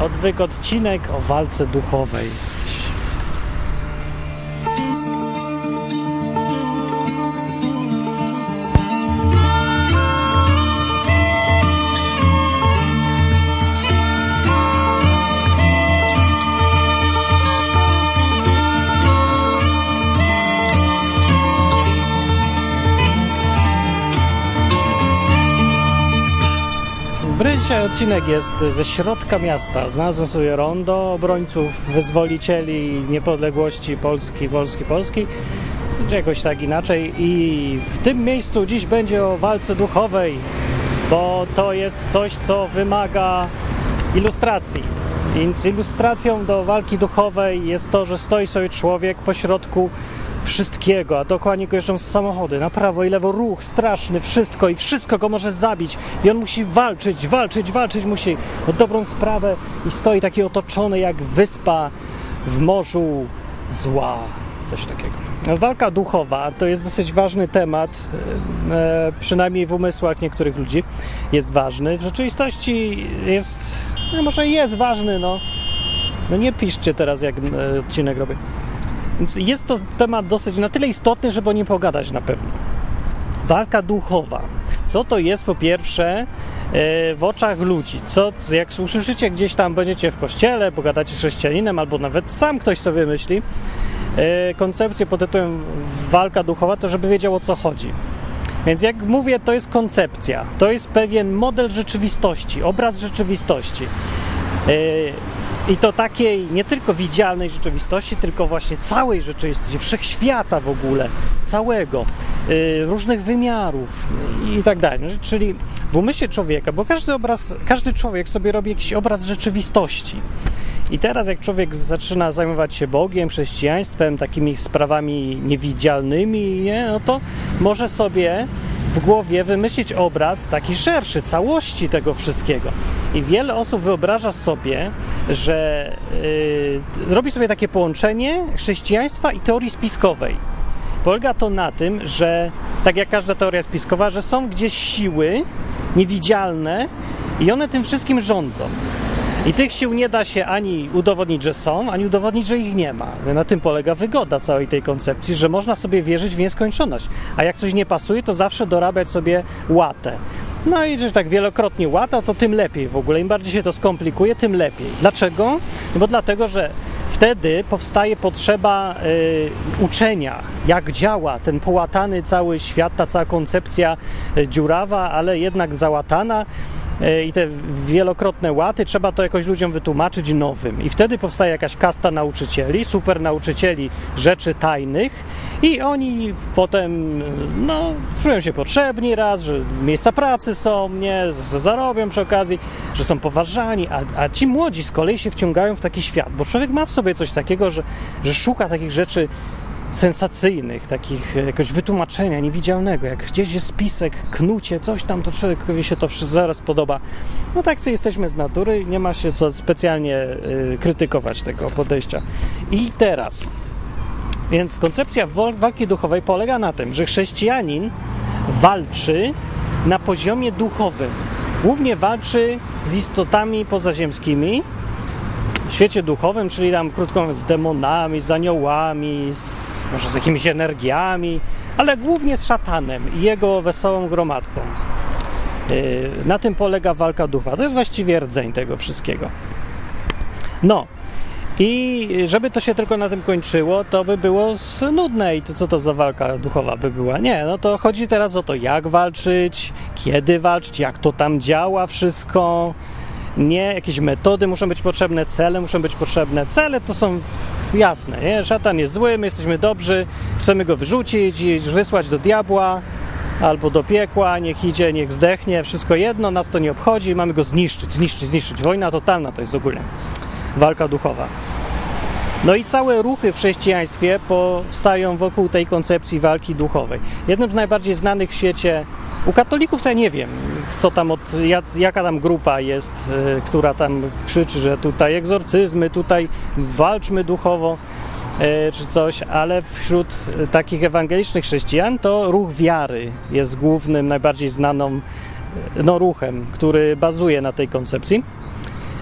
Odwyk odcinek o walce duchowej. Dzisiaj odcinek jest ze środka miasta. Znalazłem sobie rondo obrońców, wyzwolicieli niepodległości Polski, Polski, Polski, czy jakoś tak inaczej. I w tym miejscu dziś będzie o walce duchowej, bo to jest coś, co wymaga ilustracji. Więc ilustracją do walki duchowej jest to, że stoi sobie człowiek pośrodku wszystkiego, a dokładnie go jeżdżą samochody, na prawo i lewo ruch straszny, wszystko i wszystko go może zabić i on musi walczyć, walczyć, walczyć, musi o dobrą sprawę i stoi taki otoczony jak wyspa w morzu zła, coś takiego. Walka duchowa to jest dosyć ważny temat, e, przynajmniej w umysłach niektórych ludzi jest ważny. W rzeczywistości jest, no może jest ważny, no. No nie piszcie teraz, jak e, odcinek robię. Więc jest to temat dosyć na tyle istotny, żeby o nim pogadać na pewno. Walka duchowa. Co to jest po pierwsze e, w oczach ludzi? Co, jak usłyszycie gdzieś tam, będziecie w kościele, pogadacie z chrześcijaninem, albo nawet sam ktoś sobie myśli, e, koncepcję pod tytułem walka duchowa, to żeby wiedział o co chodzi. Więc jak mówię, to jest koncepcja, to jest pewien model rzeczywistości, obraz rzeczywistości. I to takiej nie tylko widzialnej rzeczywistości, tylko właśnie całej rzeczywistości, wszechświata w ogóle, całego, yy, różnych wymiarów i tak dalej. Czyli w umyśle człowieka, bo każdy obraz, każdy człowiek sobie robi jakiś obraz rzeczywistości. I teraz, jak człowiek zaczyna zajmować się Bogiem, chrześcijaństwem, takimi sprawami niewidzialnymi, nie, no to może sobie w głowie wymyślić obraz taki szerszy, całości tego wszystkiego. I wiele osób wyobraża sobie, że yy, robi sobie takie połączenie chrześcijaństwa i teorii spiskowej. Polega to na tym, że tak jak każda teoria spiskowa, że są gdzieś siły niewidzialne i one tym wszystkim rządzą. I tych sił nie da się ani udowodnić, że są, ani udowodnić, że ich nie ma. Na tym polega wygoda całej tej koncepcji, że można sobie wierzyć w nieskończoność. A jak coś nie pasuje, to zawsze dorabiać sobie łatę. No i że tak wielokrotnie łata, to tym lepiej w ogóle. Im bardziej się to skomplikuje, tym lepiej. Dlaczego? No bo dlatego, że wtedy powstaje potrzeba y, uczenia, jak działa ten połatany cały świat, ta cała koncepcja y, dziurawa, ale jednak załatana i te wielokrotne łaty, trzeba to jakoś ludziom wytłumaczyć nowym. I wtedy powstaje jakaś kasta nauczycieli, super nauczycieli rzeczy tajnych i oni potem no, czują się potrzebni raz, że miejsca pracy są, nie, że zarobią przy okazji, że są poważani, a, a ci młodzi z kolei się wciągają w taki świat, bo człowiek ma w sobie coś takiego, że, że szuka takich rzeczy sensacyjnych, takich jakoś wytłumaczenia niewidzialnego. Jak gdzieś jest spisek, knucie, coś tam, to człowiekowi się to zaraz podoba. No tak, co jesteśmy z natury, nie ma się co specjalnie y, krytykować tego podejścia. I teraz, więc koncepcja walki duchowej polega na tym, że chrześcijanin walczy na poziomie duchowym. Głównie walczy z istotami pozaziemskimi, w świecie duchowym, czyli tam krótko mówiąc z demonami, z aniołami, z może z jakimiś energiami, ale głównie z szatanem i jego wesołą gromadką. Y, na tym polega walka ducha. To jest właściwie rdzeń tego wszystkiego. No, i żeby to się tylko na tym kończyło, to by było nudne i to co to za walka duchowa by była? Nie, no to chodzi teraz o to, jak walczyć, kiedy walczyć, jak to tam działa wszystko. Nie, jakieś metody muszą być potrzebne, cele muszą być potrzebne. Cele to są jasne, nie? Szatan jest zły, my jesteśmy dobrzy, chcemy go wyrzucić i wysłać do diabła albo do piekła, niech idzie, niech zdechnie, wszystko jedno, nas to nie obchodzi, mamy go zniszczyć, zniszczyć, zniszczyć. Wojna totalna to jest ogólnie walka duchowa. No i całe ruchy w chrześcijaństwie powstają wokół tej koncepcji walki duchowej. Jednym z najbardziej znanych w świecie u katolików to ja nie wiem, co tam od, jaka tam grupa jest, y, która tam krzyczy, że tutaj egzorcyzmy, tutaj walczmy duchowo y, czy coś, ale wśród takich ewangelicznych chrześcijan to ruch wiary jest głównym, najbardziej znaną no, ruchem, który bazuje na tej koncepcji.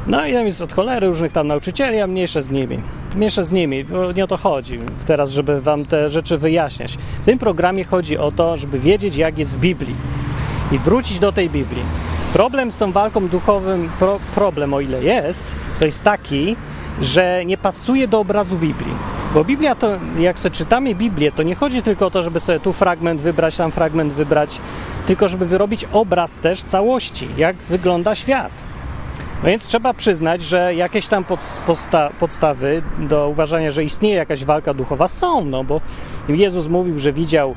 No i tam jest od cholery różnych tam nauczycieli, a mniejsze z nimi. Mniejsze z nimi, bo nie o to chodzi teraz, żeby wam te rzeczy wyjaśniać. W tym programie chodzi o to, żeby wiedzieć, jak jest w Biblii i wrócić do tej Biblii. Problem z tą walką duchowym, pro, problem o ile jest, to jest taki, że nie pasuje do obrazu Biblii. Bo Biblia to, jak sobie czytamy Biblię, to nie chodzi tylko o to, żeby sobie tu fragment wybrać, tam fragment wybrać, tylko żeby wyrobić obraz też całości, jak wygląda świat. No więc trzeba przyznać, że jakieś tam podsta podstawy do uważania, że istnieje jakaś walka duchowa są, no bo Jezus mówił, że widział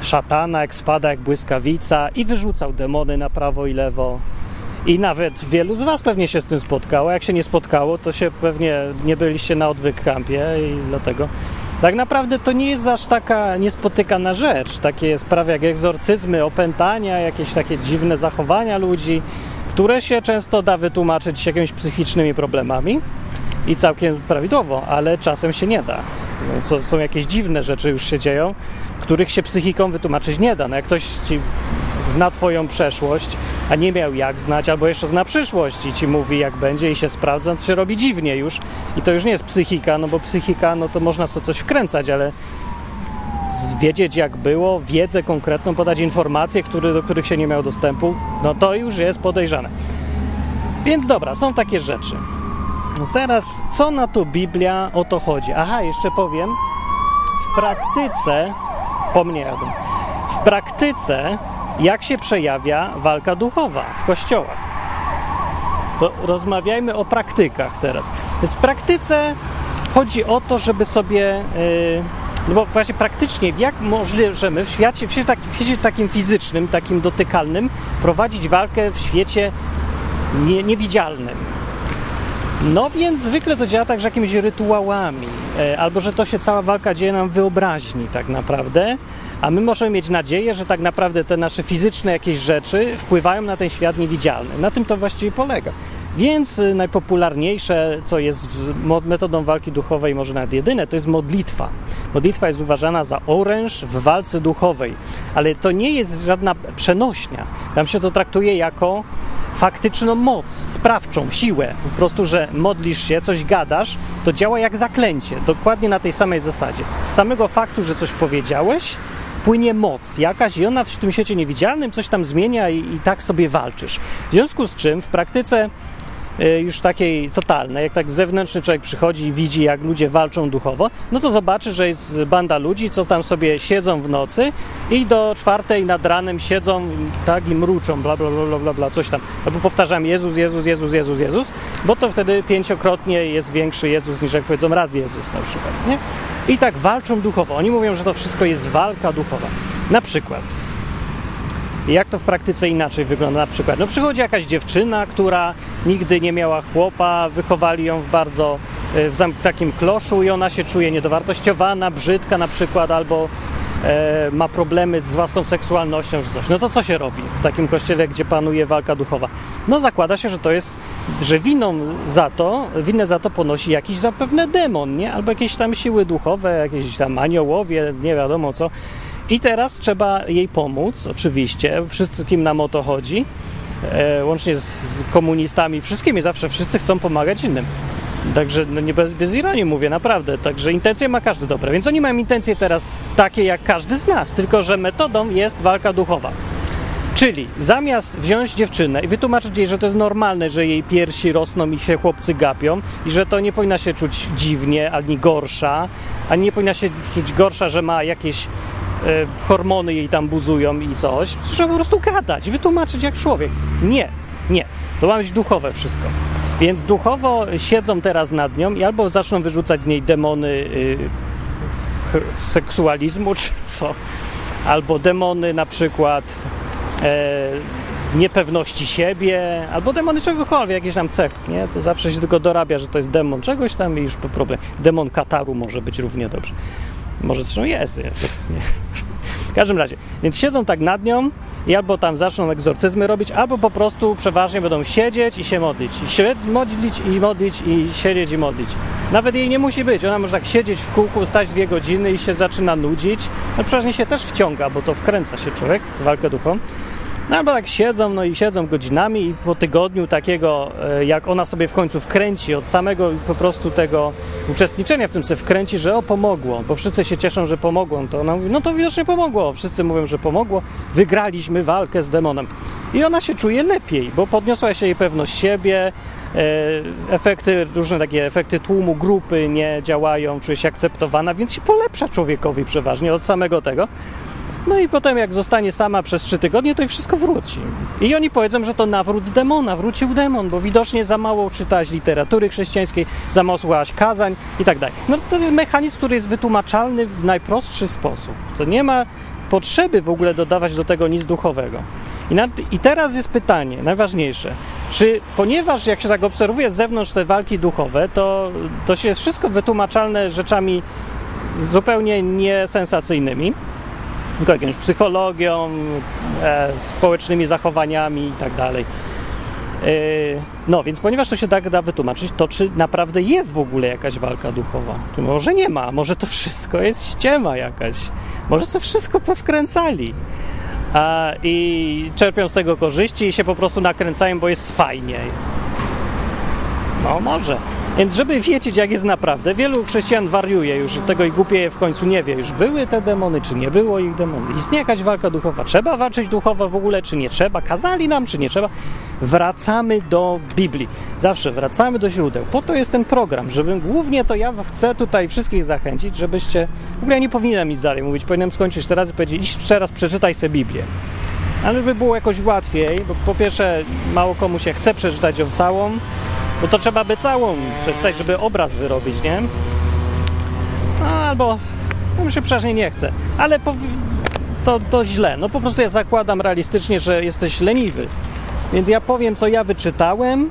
szatana, jak spada jak błyskawica i wyrzucał demony na prawo i lewo. I nawet wielu z Was pewnie się z tym spotkało. Jak się nie spotkało, to się pewnie nie byliście na odwyk kampie i dlatego. Tak naprawdę to nie jest aż taka niespotykana rzecz. Takie sprawy jak egzorcyzmy, opętania, jakieś takie dziwne zachowania ludzi, które się często da wytłumaczyć jakimiś psychicznymi problemami i całkiem prawidłowo, ale czasem się nie da. No, są jakieś dziwne rzeczy już się dzieją, których się psychiką wytłumaczyć nie da. No jak ktoś ci zna Twoją przeszłość, a nie miał jak znać, albo jeszcze zna przyszłość i Ci mówi jak będzie i się sprawdza, to się robi dziwnie już. I to już nie jest psychika, no bo psychika, no to można co coś wkręcać, ale wiedzieć jak było, wiedzę konkretną, podać informacje, które, do których się nie miał dostępu, no to już jest podejrzane. Więc dobra, są takie rzeczy. No teraz, co na to Biblia o to chodzi? Aha, jeszcze powiem, w praktyce, po mnie jadą, w praktyce jak się przejawia walka duchowa w kościołach. To rozmawiajmy o praktykach teraz. W praktyce chodzi o to, żeby sobie, yy, no bo właśnie praktycznie, jak możemy w świecie, w świecie, tak, w świecie takim fizycznym, takim dotykalnym, prowadzić walkę w świecie nie, niewidzialnym. No więc zwykle to działa tak, że jakimiś rytuałami, yy, albo że to się cała walka dzieje nam w wyobraźni tak naprawdę, a my możemy mieć nadzieję, że tak naprawdę te nasze fizyczne jakieś rzeczy wpływają na ten świat niewidzialny. Na tym to właściwie polega. Więc y, najpopularniejsze, co jest metodą walki duchowej, może nawet jedyne, to jest modlitwa. Modlitwa jest uważana za oręż w walce duchowej, ale to nie jest żadna przenośnia. Tam się to traktuje jako faktyczną moc, sprawczą, siłę. Po prostu, że modlisz się, coś gadasz, to działa jak zaklęcie, dokładnie na tej samej zasadzie. Z samego faktu, że coś powiedziałeś, płynie moc jakaś i ona w tym świecie niewidzialnym coś tam zmienia i, i tak sobie walczysz. W związku z czym w praktyce już takiej totalnej, jak tak zewnętrzny człowiek przychodzi i widzi, jak ludzie walczą duchowo, no to zobaczy, że jest banda ludzi, co tam sobie siedzą w nocy i do czwartej nad ranem siedzą tak i mruczą, bla, bla, bla, bla, bla, coś tam. Albo powtarzam Jezus, Jezus, Jezus, Jezus, Jezus, bo to wtedy pięciokrotnie jest większy Jezus niż jak powiedzą raz Jezus na przykład, nie? I tak walczą duchowo. Oni mówią, że to wszystko jest walka duchowa. Na przykład jak to w praktyce inaczej wygląda? Na przykład, no przychodzi jakaś dziewczyna, która nigdy nie miała chłopa, wychowali ją w bardzo e, w takim kloszu i ona się czuje niedowartościowana, brzydka na przykład, albo e, ma problemy z własną seksualnością czy coś. No to co się robi w takim kościele, gdzie panuje walka duchowa? No zakłada się, że to jest, że winą za to, winę za to ponosi jakiś zapewne demon, nie? Albo jakieś tam siły duchowe, jakieś tam aniołowie, nie wiadomo co. I teraz trzeba jej pomóc, oczywiście, wszystkim nam o to chodzi, e, łącznie z komunistami, wszystkimi, zawsze wszyscy chcą pomagać innym. Także no nie bez, bez ironii mówię, naprawdę. Także intencje ma każdy dobre. Więc oni mają intencje teraz takie jak każdy z nas, tylko że metodą jest walka duchowa. Czyli zamiast wziąć dziewczynę i wytłumaczyć jej, że to jest normalne, że jej piersi rosną i się chłopcy gapią i że to nie powinna się czuć dziwnie, ani gorsza, ani nie powinna się czuć gorsza, że ma jakieś hormony jej tam buzują i coś. Trzeba po prostu gadać, wytłumaczyć jak człowiek. Nie, nie. To ma być duchowe wszystko. Więc duchowo siedzą teraz nad nią i albo zaczną wyrzucać z niej demony y, seksualizmu, czy co, albo demony na przykład e, niepewności siebie, albo demony czegokolwiek, jakieś tam cech, nie? To zawsze się tylko dorabia, że to jest demon czegoś tam i już po problem. Demon kataru może być równie dobrze. Może zresztą jest. Nie? W każdym razie, więc siedzą tak nad nią i albo tam zaczną egzorcyzmy robić, albo po prostu przeważnie będą siedzieć i się modlić. I modlić i modlić i siedzieć i modlić. Nawet jej nie musi być. Ona może tak siedzieć w kółku, stać dwie godziny i się zaczyna nudzić. No przeważnie się też wciąga, bo to wkręca się człowiek z walkę duchą. No albo tak siedzą, no i siedzą godzinami i po tygodniu takiego, e, jak ona sobie w końcu wkręci, od samego po prostu tego uczestniczenia w tym se wkręci, że o, pomogło, bo wszyscy się cieszą, że pomogło, to ona mówi, no to widocznie pomogło, wszyscy mówią, że pomogło, wygraliśmy walkę z demonem. I ona się czuje lepiej, bo podniosła się jej pewność siebie, e, efekty, różne takie efekty tłumu grupy nie działają, czuje się akceptowana, więc się polepsza człowiekowi przeważnie od samego tego. No i potem jak zostanie sama przez trzy tygodnie, to i wszystko wróci. I oni powiedzą, że to nawrót demona, wrócił demon, bo widocznie za mało czytałaś literatury chrześcijańskiej, za mało słuchałaś kazań i tak dalej. No to jest mechanizm, który jest wytłumaczalny w najprostszy sposób. To nie ma potrzeby w ogóle dodawać do tego nic duchowego. I, na, I, teraz jest pytanie, najważniejsze. Czy ponieważ jak się tak obserwuje z zewnątrz te walki duchowe, to, to się jest wszystko wytłumaczalne rzeczami zupełnie niesensacyjnymi, tylko jakąś psychologią, e, społecznymi zachowaniami i tak. E, no, więc ponieważ to się tak da wytłumaczyć, to czy naprawdę jest w ogóle jakaś walka duchowa? Czy może nie ma? Może to wszystko jest ściema jakaś? Może to wszystko powkręcali? I czerpią z tego korzyści i się po prostu nakręcają, bo jest fajniej. No, może. Więc żeby wiedzieć, jak jest naprawdę, wielu chrześcijan wariuje już, tego i głupieje w końcu nie wie, już były te demony, czy nie było ich demony. Istnieje jakaś walka duchowa. Trzeba walczyć duchowo w ogóle, czy nie trzeba? Kazali nam, czy nie trzeba? Wracamy do Biblii. Zawsze wracamy do źródeł. Po to jest ten program, żeby głównie to ja chcę tutaj wszystkich zachęcić, żebyście... W ogóle ja nie powinienem iść dalej mówić, powinienem skończyć teraz i powiedzieć, iść jeszcze raz przeczytaj sobie Biblię. Ale by było jakoś łatwiej, bo po pierwsze mało komu się chce przeczytać ją całą, bo to trzeba by całą przeczytać, żeby obraz wyrobić, nie? No, albo no, mi się przeważnie nie chce, ale to, to źle. No po prostu ja zakładam realistycznie, że jesteś leniwy. Więc ja powiem, co ja wyczytałem,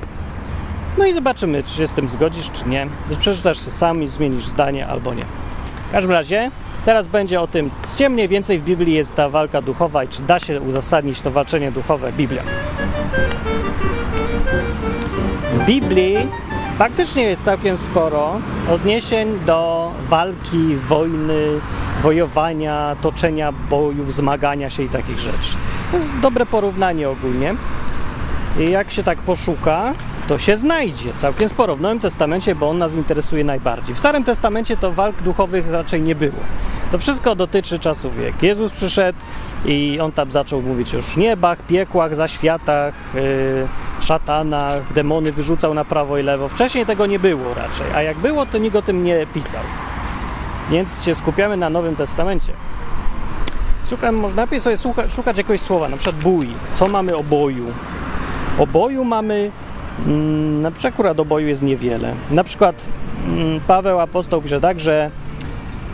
no i zobaczymy, czy się z tym zgodzisz, czy nie. Przeczytasz sam i zmienisz zdanie albo nie. W każdym razie, teraz będzie o tym, gdzie mniej więcej w Biblii jest ta walka duchowa i czy da się uzasadnić to walczenie duchowe Biblią. W Biblii faktycznie jest całkiem sporo odniesień do walki, wojny, wojowania, toczenia bojów, zmagania się i takich rzeczy. To jest dobre porównanie ogólnie. I jak się tak poszuka, to się znajdzie całkiem sporo w Nowym Testamencie, bo on nas interesuje najbardziej. W Starym Testamencie to walk duchowych raczej nie było. To wszystko dotyczy czasów, jak Jezus przyszedł i on tam zaczął mówić już niebach, piekłach, zaświatach, yy, szatanach, demony wyrzucał na prawo i lewo. Wcześniej tego nie było raczej, a jak było, to nikt o tym nie pisał. Więc się skupiamy na Nowym Testamencie. Szukam, można najpierw sobie słucha, szukać jakiegoś słowa, na przykład bój. Co mamy o boju? O boju mamy Mm, na przykład akurat do boju jest niewiele. Na przykład mm, Paweł Apostoł pisze tak, że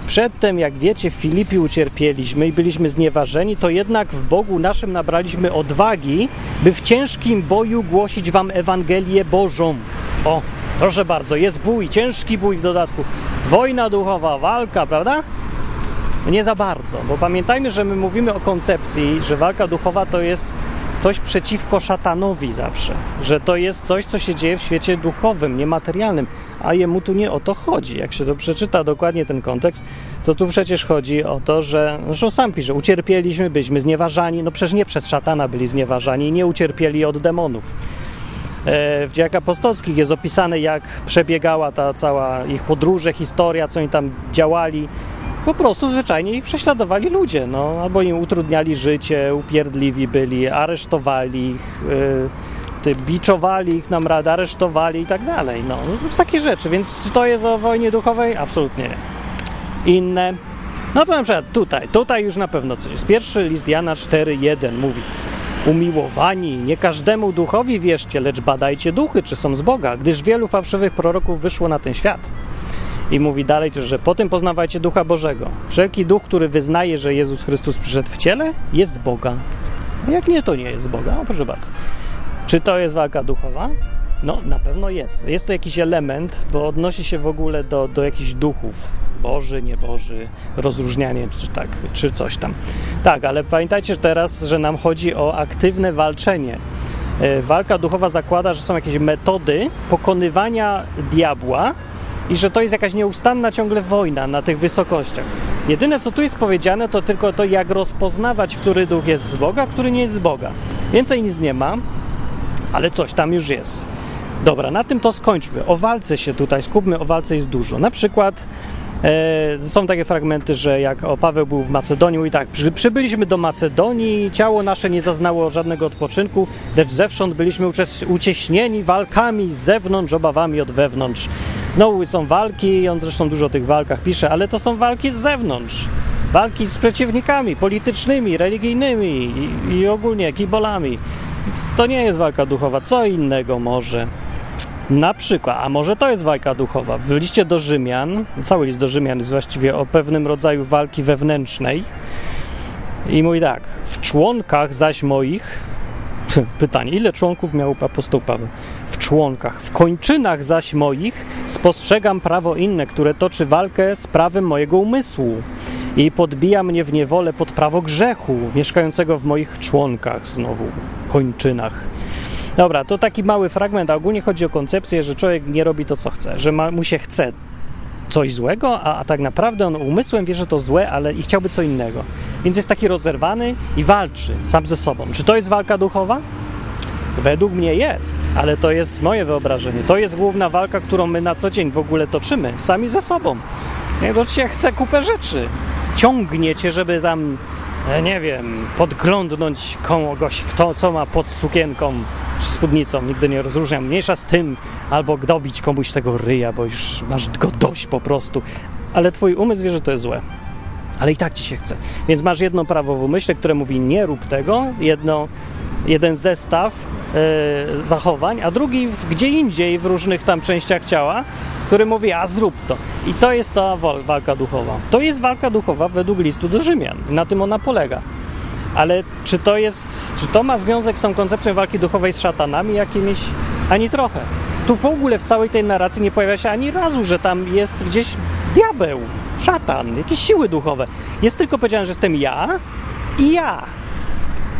Przedtem, jak wiecie, w Filipi ucierpieliśmy i byliśmy znieważeni, to jednak w Bogu naszym nabraliśmy odwagi, by w ciężkim boju głosić wam Ewangelię Bożą. O, proszę bardzo, jest bój, ciężki bój w dodatku. Wojna duchowa, walka, prawda? Nie za bardzo, bo pamiętajmy, że my mówimy o koncepcji, że walka duchowa to jest coś przeciwko szatanowi zawsze, że to jest coś, co się dzieje w świecie duchowym, niematerialnym, a jemu tu nie o to chodzi. Jak się to przeczyta dokładnie ten kontekst, to tu przecież chodzi o to, że, zresztą sam pisze, ucierpieliśmy, byliśmy znieważani, no przecież nie przez szatana byli znieważani, nie ucierpieli od demonów. E, w dziejach apostolskich jest opisane, jak przebiegała ta cała ich podróże, historia, co oni tam działali, po prostu zwyczajnie ich prześladowali ludzie, no, albo im utrudniali życie, upierdliwi byli, aresztowali ich, yy, biczowali ich nam radę, aresztowali i tak dalej, no, no takie rzeczy, więc czy to jest o wojnie duchowej? Absolutnie nie. Inne, no to na przykład tutaj, tutaj już na pewno coś jest. Pierwszy list Jana 4.1 mówi Umiłowani, nie każdemu duchowi wierzcie, lecz badajcie duchy, czy są z Boga, gdyż wielu fałszywych proroków wyszło na ten świat. I mówi dalej, że po tym poznawajcie Ducha Bożego. Wszelki duch, który wyznaje, że Jezus Chrystus przyszedł w ciele, jest z Boga. Jak nie, to nie jest z Boga. O, proszę bardzo. Czy to jest walka duchowa? No, na pewno jest. Jest to jakiś element, bo odnosi się w ogóle do, do jakichś duchów. Boży, nieboży, rozróżnianie, czy tak, czy coś tam. Tak, ale pamiętajcie teraz, że nam chodzi o aktywne walczenie. E, walka duchowa zakłada, że są jakieś metody pokonywania diabła, i że to jest jakaś nieustanna ciągle wojna na tych wysokościach. Jedyne, co tu jest powiedziane, to tylko to, jak rozpoznawać, który duch jest z Boga, który nie jest z Boga. Więcej nic nie ma, ale coś tam już jest. Dobra, na tym to skończmy. O walce się tutaj skupmy, o walce jest dużo. Na przykład są takie fragmenty, że jak o Paweł był w Macedonii i tak, przy, przybyliśmy do Macedonii, ciało nasze nie zaznało żadnego odpoczynku, lecz zewsząd byliśmy ucieśnieni walkami z zewnątrz, obawami od wewnątrz. No, są walki, on zresztą dużo o tych walkach pisze, ale to są walki z zewnątrz. Walki z przeciwnikami politycznymi, religijnymi i, i ogólnie kibolami. To nie jest walka duchowa, co innego może. Na przykład, a może to jest walka duchowa. W liście do Rzymian, cały list do Rzymian jest właściwie o pewnym rodzaju walki wewnętrznej. I mówi tak, w członkach zaś moich, pytanie, ile członków miał apostoł Paweł? W członkach, w kończynach zaś moich spostrzegam prawo inne, które toczy walkę z prawem mojego umysłu i podbija mnie w niewolę pod prawo grzechu, mieszkającego w moich członkach znowu, kończynach. Dobra, to taki mały fragment, a ogólnie chodzi o koncepcję, że człowiek nie robi to, co chce, że ma, mu się chce coś złego, a, a tak naprawdę on umysłem wie, że to złe, ale i chciałby co innego. Więc jest taki rozerwany i walczy sam ze sobą. Czy to jest walka duchowa? Według mnie jest, ale to jest moje wyobrażenie. To jest główna walka, którą my na co dzień w ogóle toczymy, sami ze sobą. Ciebie chce kupę rzeczy. Ciągnie cię, żeby tam, nie wiem, podglądnąć kogoś, kto co ma pod sukienką czy spódnicą. Nigdy nie rozróżniam. Mniejsza z tym, albo dobić komuś tego ryja, bo już masz go dość po prostu. Ale twój umysł wie, że to jest złe. Ale i tak ci się chce. Więc masz jedno prawo w umyśle, które mówi nie rób tego, jedno, jeden zestaw e, zachowań, a drugi w, gdzie indziej w różnych tam częściach ciała, który mówi, a zrób to. I to jest ta wal- walka duchowa. To jest walka duchowa według listu do Rzymian. Na tym ona polega. Ale czy to jest, czy to ma związek z tą koncepcją walki duchowej z szatanami jakimiś? Ani trochę. Tu w ogóle w całej tej narracji nie pojawia się ani razu, że tam jest gdzieś diabeł, szatan, jakieś siły duchowe. Jest tylko powiedziane, że jestem ja i ja.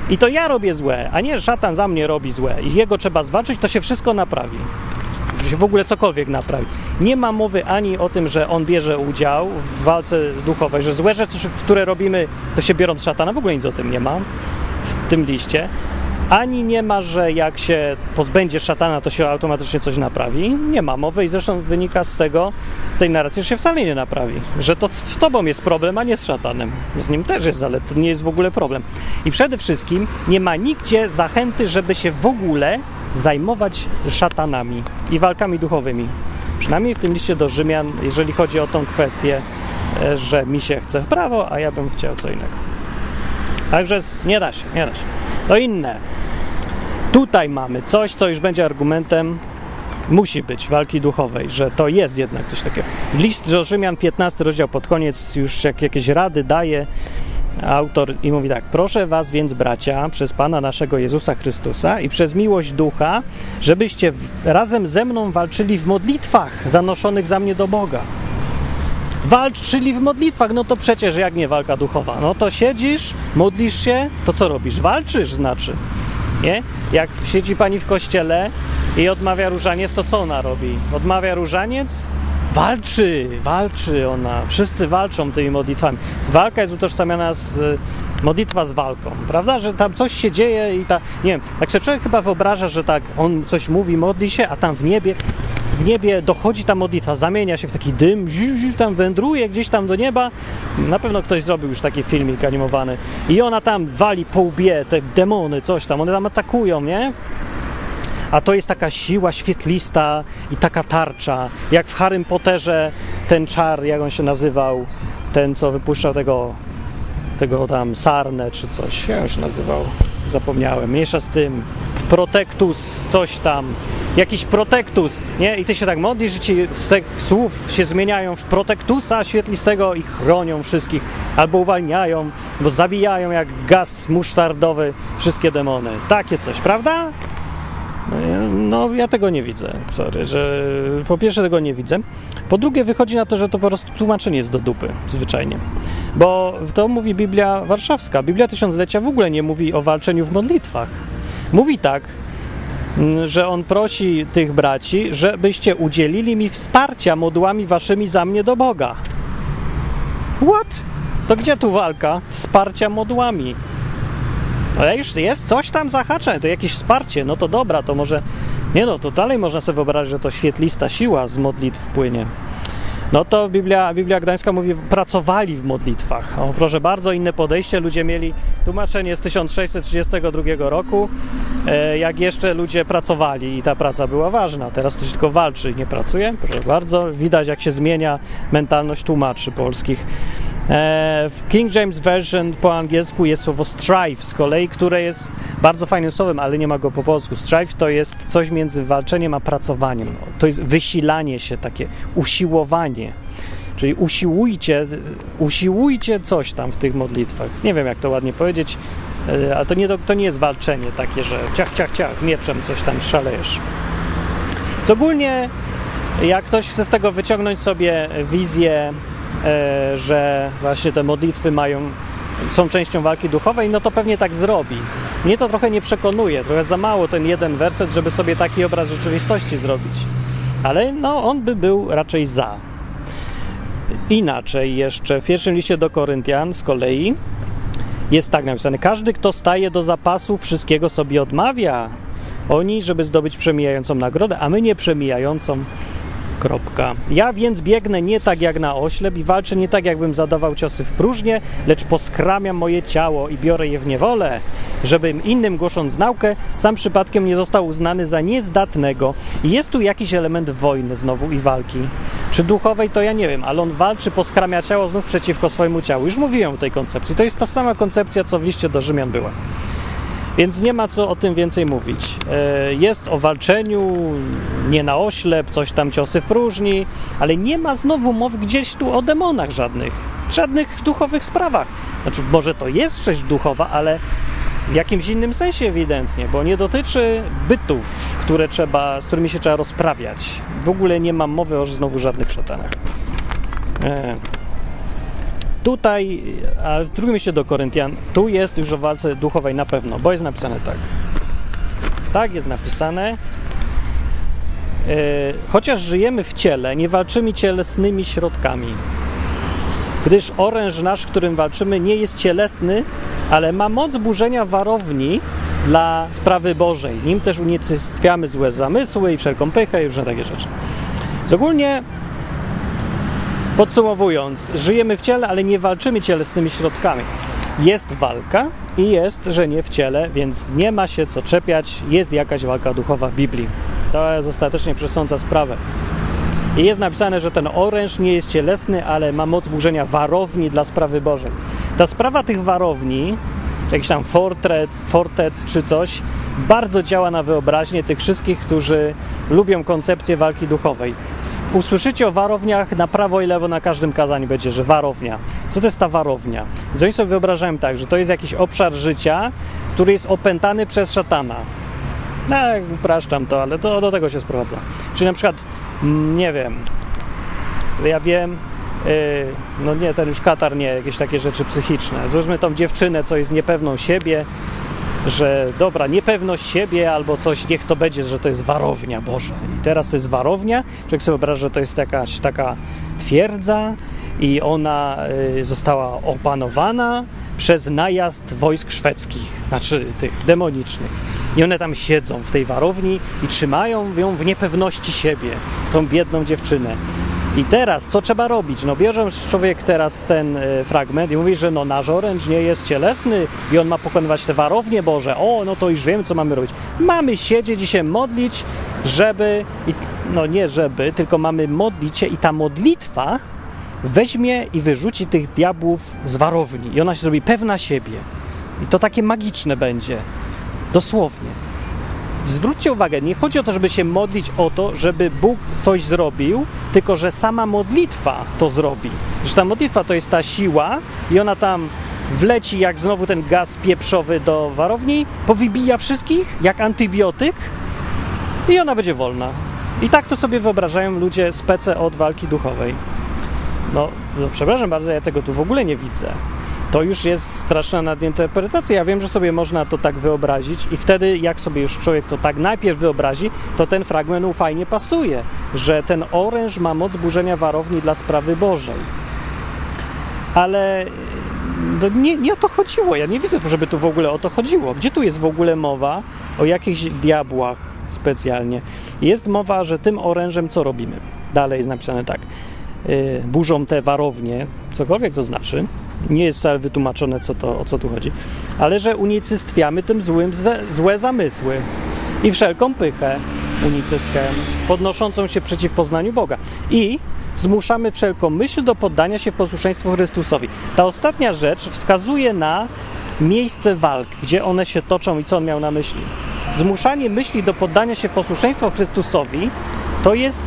I to ja robię złe, a nie szatan za mnie robi złe. I jego trzeba zwalczyć, to się wszystko naprawi. Że się w ogóle cokolwiek naprawi. Nie ma mowy ani o tym, że on bierze udział w walce duchowej, że złe rzeczy, które robimy, to się biorą z szatana. W ogóle nic o tym nie ma w tym liście. Ani nie ma, że jak się pozbędzie szatana, to się automatycznie coś naprawi. Nie ma mowy i zresztą wynika z tego, z tej narracji, że się wcale nie naprawi. Że to z tobą jest problem, a nie z szatanem. Z nim też jest, ale to nie jest w ogóle problem. I przede wszystkim nie ma nigdzie zachęty, żeby się w ogóle zajmować szatanami i walkami duchowymi. Przynajmniej w tym liście do Rzymian, jeżeli chodzi o tą kwestię, e, że mi się chce w prawo, a ja bym chciał co innego. Także nie da się, nie da się. To inne. Tutaj mamy coś, co już będzie argumentem, musi być walki duchowej, że to jest jednak coś takiego. List do Rzymian, 15 rozdział pod koniec, już jak jakieś rady daje autor i mówi tak: Proszę Was więc, bracia, przez Pana naszego Jezusa Chrystusa i przez miłość ducha, żebyście razem ze mną walczyli w modlitwach zanoszonych za mnie do Boga. Walczyli w modlitwach, no to przecież jak nie walka duchowa. No to siedzisz, modlisz się, to co robisz? Walczysz, znaczy. Nie? Jak siedzi pani w kościele i odmawia różaniec, to co ona robi? Odmawia różaniec? Walczy, walczy ona. Wszyscy walczą tymi modlitwami. Walka jest utożsamiana z modlitwa z walką, prawda? Że tam coś się dzieje i ta, nie wiem, tak sobie człowiek chyba wyobraża, że tak on coś mówi, modli się, a tam w niebie w niebie dochodzi ta modlitwa, zamienia się w taki dym, ziu, ziu, tam wędruje gdzieś tam do nieba. Na pewno ktoś zrobił już taki filmik animowany. I ona tam wali po łbie, te demony, coś tam, one tam atakują, nie? A to jest taka siła świetlista i taka tarcza. Jak w Harrym Potterze ten czar, jak on się nazywał, ten co wypuszczał tego, tego tam sarnę czy coś, jak on się nazywał? Zapomniałem. Mniejsza z tym. Protektus, coś tam. Jakiś protektus, nie? I ty się tak modlisz, że ci z tych słów się zmieniają w protektusa świetlistego i chronią wszystkich, albo uwalniają, bo zabijają jak gaz musztardowy wszystkie demony. Takie coś, prawda? No, ja tego nie widzę. Sorry, że po pierwsze tego nie widzę. Po drugie, wychodzi na to, że to po prostu tłumaczenie jest do dupy, zwyczajnie. Bo to mówi Biblia Warszawska. Biblia Tysiąclecia w ogóle nie mówi o walczeniu w modlitwach. Mówi tak, mm, że on prosi tych braci, żebyście udzielili mi wsparcia modłami waszymi za mnie do Boga. What? To gdzie tu walka? Wsparcia modłami. Ale już jest coś tam zahacza, to jakieś wsparcie, no to dobra, to może... Nie no, to dalej można sobie wyobrazić, że to świetlista siła z modlitw płynie. No to Biblia, Biblia Gdańska mówi, pracowali w modlitwach. O, proszę bardzo, inne podejście. Ludzie mieli tłumaczenie z 1632 roku, e, jak jeszcze ludzie pracowali i ta praca była ważna. Teraz to się tylko walczy i nie pracuje. Proszę bardzo, widać jak się zmienia mentalność tłumaczy polskich. E, w King James Version po angielsku jest słowo strive z kolei, które jest bardzo fajnym słowem, ale nie ma go po polsku. Strive to jest coś między walczeniem a pracowaniem. To jest wysilanie się, takie usiłowanie. Czyli usiłujcie, usiłujcie coś tam w tych modlitwach. Nie wiem, jak to ładnie powiedzieć, e, ale to nie, to nie jest walczenie takie, że ciach, ciach, ciach, mieczem coś tam szalejesz. Ogólnie, jak ktoś chce z tego wyciągnąć sobie wizję że właśnie te modlitwy mają, są częścią walki duchowej, no to pewnie tak zrobi. Mnie to trochę nie przekonuje, trochę za mało ten jeden werset, żeby sobie taki obraz rzeczywistości zrobić. Ale no, on by był raczej za. Inaczej jeszcze w pierwszym liście do Koryntian z kolei jest tak napisane: Każdy, kto staje do zapasu, wszystkiego sobie odmawia. Oni, żeby zdobyć przemijającą nagrodę, a my nie przemijającą Kropka. Ja więc biegnę nie tak jak na oślep i walczę nie tak jakbym zadawał ciosy w próżnię, lecz poskramiam moje ciało i biorę je w niewolę, żebym innym głosząc naukę, sam przypadkiem nie został uznany za niezdatnego. Jest tu jakiś element wojny znowu i walki. Czy duchowej to ja nie wiem, ale on walczy, poskramia ciało znów przeciwko swojemu ciału. Już mówiłem o tej koncepcji. To jest ta sama koncepcja, co w liście do Rzymian była. Więc nie ma co o tym więcej mówić. E, jest o walczeniu, nie na oślep, coś tam ciosy w próżni, ale nie ma znowu mowy gdzieś tu o demonach żadnych, żadnych duchowych sprawach. Znaczy, może to jest rzecz duchowa, ale w jakimś innym sensie ewidentnie, bo nie dotyczy bytów, które trzeba, z którymi się trzeba rozprawiać. W ogóle nie mam mowy o znowu żadnych szatanach. E, Tutaj, a w drugim liście do Koryntian, tu jest już o walce duchowej na pewno, bo jest napisane tak. Tak jest napisane. Yy, chociaż żyjemy w ciele, nie walczymy cielesnymi środkami. Gdyż oręż nasz, którym walczymy, nie jest cielesny, ale ma moc burzenia warowni dla sprawy Bożej. Nim też unicestwiamy złe zamysły i wszelką pychę i różne takie rzeczy. Z ogólnie Podsumowując, żyjemy w ciele, ale nie walczymy cielesnymi środkami. Jest walka i jest, że nie w ciele, więc nie ma się co czepiać, jest jakaś walka duchowa w Biblii. To jest ostatecznie przesądza sprawę. I jest napisane, że ten oręż nie jest cielesny, ale ma moc burzenia warowni dla sprawy Bożej. Ta sprawa tych warowni, jakiś tam fortret, fortec czy coś, bardzo działa na wyobraźnię tych wszystkich, którzy lubią koncepcję walki duchowej usłyszycie o warowniach na prawo i lewo na każdym kazaniu będzie, że warownia. Co to jest ta warownia? Więc oni sobie wyobrażają tak, że to jest jakiś obszar życia, który jest opętany przez szatana. No, upraszczam to, ale to do tego się sprowadza. Czyli na przykład, mm, nie wiem, ja wiem, yy, no nie, ten już katar nie, jakieś takie rzeczy psychiczne. Złóżmy tą dziewczynę, co jest niepewną siebie, że dobra, niepewność siebie albo coś, niech to będzie, że to jest warownia Boże. I teraz to jest warownia, człowiek sobie wyobraża, że to jest jakaś taka twierdza i ona y, została opanowana przez najazd wojsk szwedzkich, znaczy tych demonicznych. I one tam siedzą w tej warowni i trzymają ją w niepewności siebie, tą biedną dziewczynę. I teraz, co trzeba robić? No bierze człowiek teraz ten y, fragment i mówi, że no nasz oręż nie jest cielesny i on ma pokonywać te warownie Boże. O, no to już wiemy, co mamy robić. Mamy siedzieć i się modlić, żeby, no nie żeby, tylko mamy modlić się i ta modlitwa weźmie i wyrzuci tych diabłów z warowni i ona się zrobi pewna siebie. I to takie magiczne będzie. Dosłownie zwróćcie uwagę, nie chodzi o to, żeby się modlić o to, żeby Bóg coś zrobił, tylko że sama modlitwa to zrobi. Że ta modlitwa to jest ta siła i ona tam wleci jak znowu ten gaz pieprzowy do warowni, powybija wszystkich jak antybiotyk i ona będzie wolna. I tak to sobie wyobrażają ludzie PC od walki duchowej. No, no przepraszam bardzo, ja tego tu w ogóle nie widzę to już jest straszna nadinterpretacja. Ja wiem, że sobie można to tak wyobrazić i wtedy, jak sobie już człowiek to tak najpierw wyobrazi, to ten fragment mu fajnie pasuje, że ten oręż ma moc burzenia warowni dla sprawy Bożej. Ale no nie, nie o to chodziło. Ja nie widzę, żeby tu w ogóle o to chodziło. Gdzie tu jest w ogóle mowa o jakichś diabłach specjalnie? Jest mowa, że tym orężem co robimy? Dalej jest napisane tak. Yy, burzą te warownie, cokolwiek to znaczy. Nie jest wcale wytłumaczone, co to, o co tu chodzi. Ale że unicestwiamy tym złym złe zamysły i wszelką pychę unicestwiamy, podnoszącą się przeciw poznaniu Boga. I zmuszamy wszelką myśl do poddania się posłuszeństwu Chrystusowi. Ta ostatnia rzecz wskazuje na miejsce walk, gdzie one się toczą i co on miał na myśli. Zmuszanie myśli do poddania się posłuszeństwu Chrystusowi to jest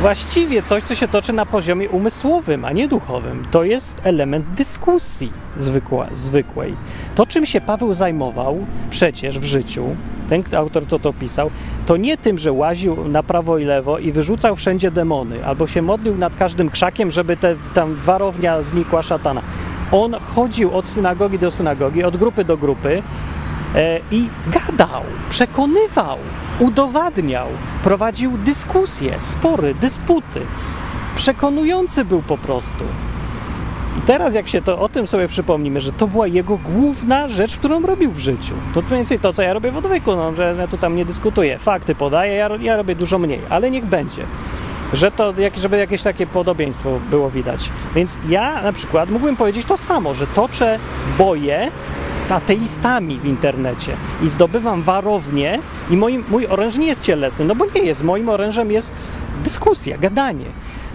właściwie coś, co się toczy na poziomie umysłowym, a nie duchowym. To jest element dyskusji zwykła, zwykłej. To, czym się Paweł zajmował przecież w życiu, ten autor, co to pisał, to nie tym, że łaził na prawo i lewo i wyrzucał wszędzie demony, albo się modlił nad każdym krzakiem, żeby te, tam warownia znikła szatana. On chodził od synagogi do synagogi, od grupy do grupy e, i gadał, przekonywał, udowadniał, prowadził dyskusje, spory, dysputy. Przekonujący był po prostu. I teraz, jak się to o tym sobie przypomnimy, że to była jego główna rzecz, którą robił w życiu. To mniej więcej to, co ja robię w odwyku, no, że ja tu tam nie dyskutuję. Fakty podaję, ja, ja robię dużo mniej, ale niech będzie. Że to, żeby jakieś takie podobieństwo było widać. Więc ja na przykład mógłbym powiedzieć to samo, że toczę boje z ateistami w internecie i zdobywam warownię i moim, mój oręż nie jest cielesny, no bo nie jest. Moim orężem jest dyskusja, gadanie,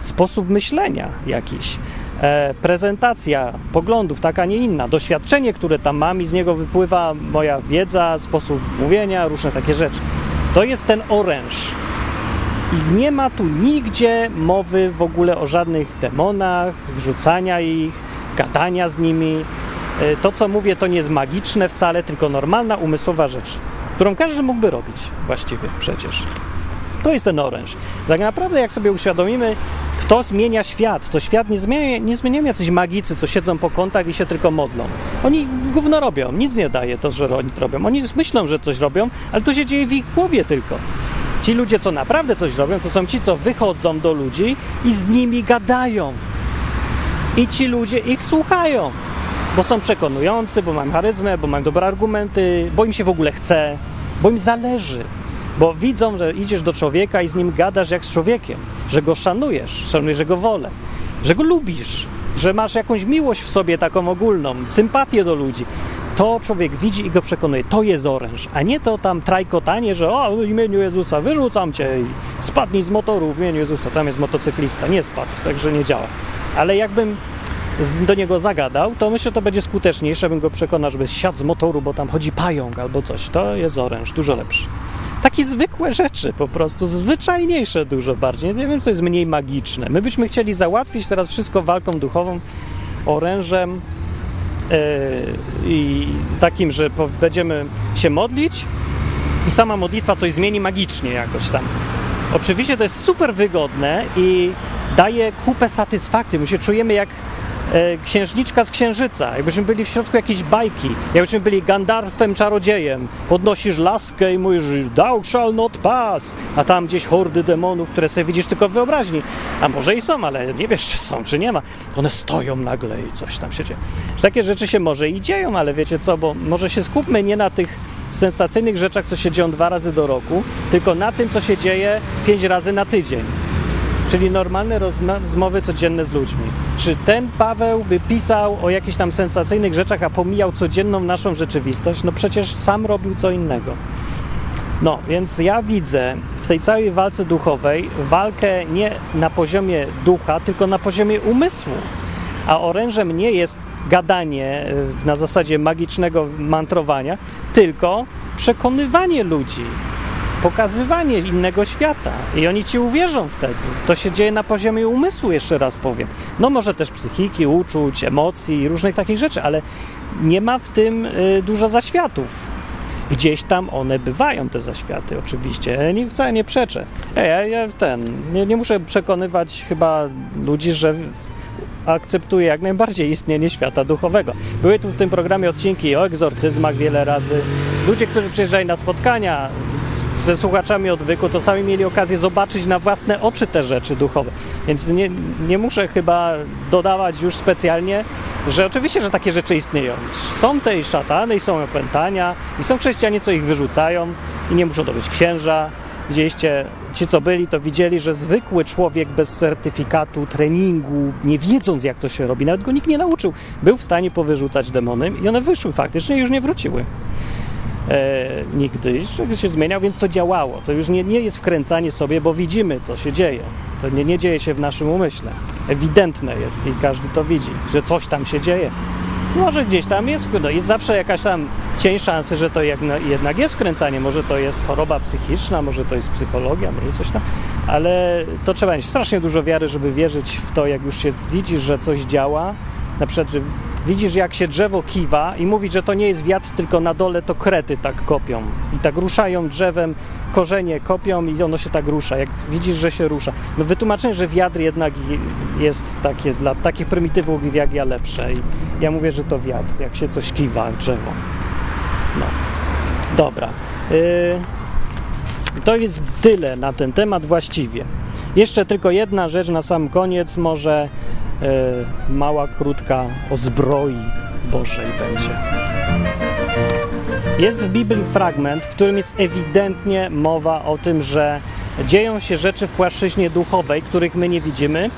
sposób myślenia jakiś e, prezentacja poglądów, taka, nie inna, doświadczenie, które tam mam i z niego wypływa moja wiedza, sposób mówienia, różne takie rzeczy. To jest ten oręż. I nie ma tu nigdzie mowy w ogóle o żadnych demonach, wrzucania ich, gadania z nimi. E, to, co mówię, to nie jest magiczne wcale, tylko normalna, umysłowa rzecz, którą każdy mógłby robić właściwie przecież. To jest ten oręż. Tak naprawdę, jak sobie uświadomimy, kto zmienia świat, to świat nie zmienia, nie zmieniają jacyś magicy, co siedzą po kątach i się tylko modlą. Oni gówno robią, nic nie daje to, że oni robią. Oni myślą, że coś robią, ale to się dzieje w ich głowie tylko. Ci ludzie, co naprawdę coś robią, to są ci, co wychodzą do ludzi i z nimi gadają. I ci ludzie ich słuchają, bo są przekonujący, bo mają charyzmę, bo mają dobre argumenty, bo im się w ogóle chce, bo im zależy. Bo widzą, że idziesz do człowieka i z nim gadasz jak z człowiekiem, że go szanujesz, szanujesz jego wolę, że go lubisz, że masz jakąś miłość w sobie taką ogólną, sympatię do ludzi. To człowiek widzi i go przekonuje. To jest oręż, a nie to tam trajkotanie, że o, w imieniu Jezusa wyrzucam cię i spadnij z motoru w imieniu Jezusa. Tam jest motocyklista. Nie spadł, także nie działa. Ale jakbym do niego zagadał, to myślę, że to będzie skuteczniejsze, bym go przekonał, żeby siadł z motoru, bo tam chodzi pająk albo coś. To jest oręż, dużo lepszy. Takie zwykłe rzeczy, po prostu zwyczajniejsze dużo bardziej. Nie wiem, co jest mniej magiczne. My byśmy chcieli załatwić teraz wszystko walką duchową, orężem yy, i takim, że będziemy się modlić i sama modlitwa coś zmieni magicznie jakoś tam. Oczywiście to jest super wygodne i daje kupę satysfakcji. My się czujemy jak e, księżniczka z księżyca, jakbyśmy byli w środku jakiejś bajki, jakbyśmy byli Gandalfem czarodziejem. Podnosisz laskę i mówisz, thou shall not pass, a tam gdzieś hordy demonów, które sobie widzisz tylko w wyobraźni. A może i są, ale nie wiesz, czy są, czy nie ma. One stoją nagle i coś tam się dzieje. Takie rzeczy się może i dzieją, ale wiecie co, bo może się skupmy nie na tych sensacyjnych rzeczach, co się dzieją dwa razy do roku, tylko na tym, co się dzieje pięć razy na tydzień czyli normalne rozmowy codzienne z ludźmi. Czy ten Paweł by pisał o jakichś tam sensacyjnych rzeczach, a pomijał codzienną naszą rzeczywistość? No przecież sam robił co innego. No, więc ja widzę w tej całej walce duchowej walkę nie na poziomie ducha, tylko na poziomie umysłu. A orężem nie jest gadanie e, na zasadzie magicznego mantrowania, tylko przekonywanie ludzi, pokazywanie innego świata i oni ci uwierzą wtedy. To się dzieje na poziomie umysłu, jeszcze raz powiem. No może też psychiki, uczuć, emocji, różnych takich rzeczy, ale nie ma w tym y, dużo zaświatów. Gdzieś tam one bywają, te zaświaty, oczywiście. Nie, wcale nie przeczę. Ja, ja, ja ten, nie, nie muszę przekonywać chyba ludzi, że akceptuję jak najbardziej istnienie świata duchowego. Były tu w tym programie odcinki o egzorcyzmach wiele razy. Ludzie, którzy przyjeżdżają na spotkania, ze słuchaczami odwyku, to sami mieli okazję zobaczyć na własne oczy te rzeczy duchowe. Więc nie, nie muszę chyba dodawać już specjalnie, że oczywiście, że takie rzeczy istnieją. Są te szatany i są opętania i są chrześcijanie, co ich wyrzucają i nie muszą to być księża. Widzieliście, ci co byli, to widzieli, że zwykły człowiek bez certyfikatu, treningu, nie wiedząc jak to się robi, nawet go nikt nie nauczył, był w stanie powyrzucać demony i one wyszły faktycznie i już nie wróciły. E, nigdy, się zmieniał, więc to działało. To już nie, nie jest wkręcanie sobie, bo widzimy, to się dzieje. To nie, nie dzieje się w naszym umyśle. Ewidentne jest i każdy to widzi, że coś tam się dzieje. Może gdzieś tam jest, no jest zawsze jakaś tam cień szansy, że to jednak jest wkręcanie. Może to jest choroba psychiczna, może to jest psychologia, może coś tam, ale to trzeba mieć strasznie dużo wiary, żeby wierzyć w to, jak już się widzi, że coś działa. Na przykład, że widzisz, jak się drzewo kiwa i mówić, że to nie jest wiatr, tylko na dole to krety tak kopią. I tak ruszają drzewem, korzenie kopią i ono się tak rusza. Jak widzisz, że się rusza. No wytłumaczenie, że wiatr jednak jest takie dla takich prymitywów jak ja lepsze. I ja mówię, że to wiatr, jak się coś kiwa, drzewo. No. Dobra. Yy, to jest tyle na ten temat właściwie. Jeszcze tylko jedna rzecz na sam koniec, może yy, mała, krótka o zbroi Bożej będzie. Jest w Biblii fragment, w którym jest ewidentnie mowa o tym, że dzieją się rzeczy w płaszczyźnie duchowej, których my nie widzimy,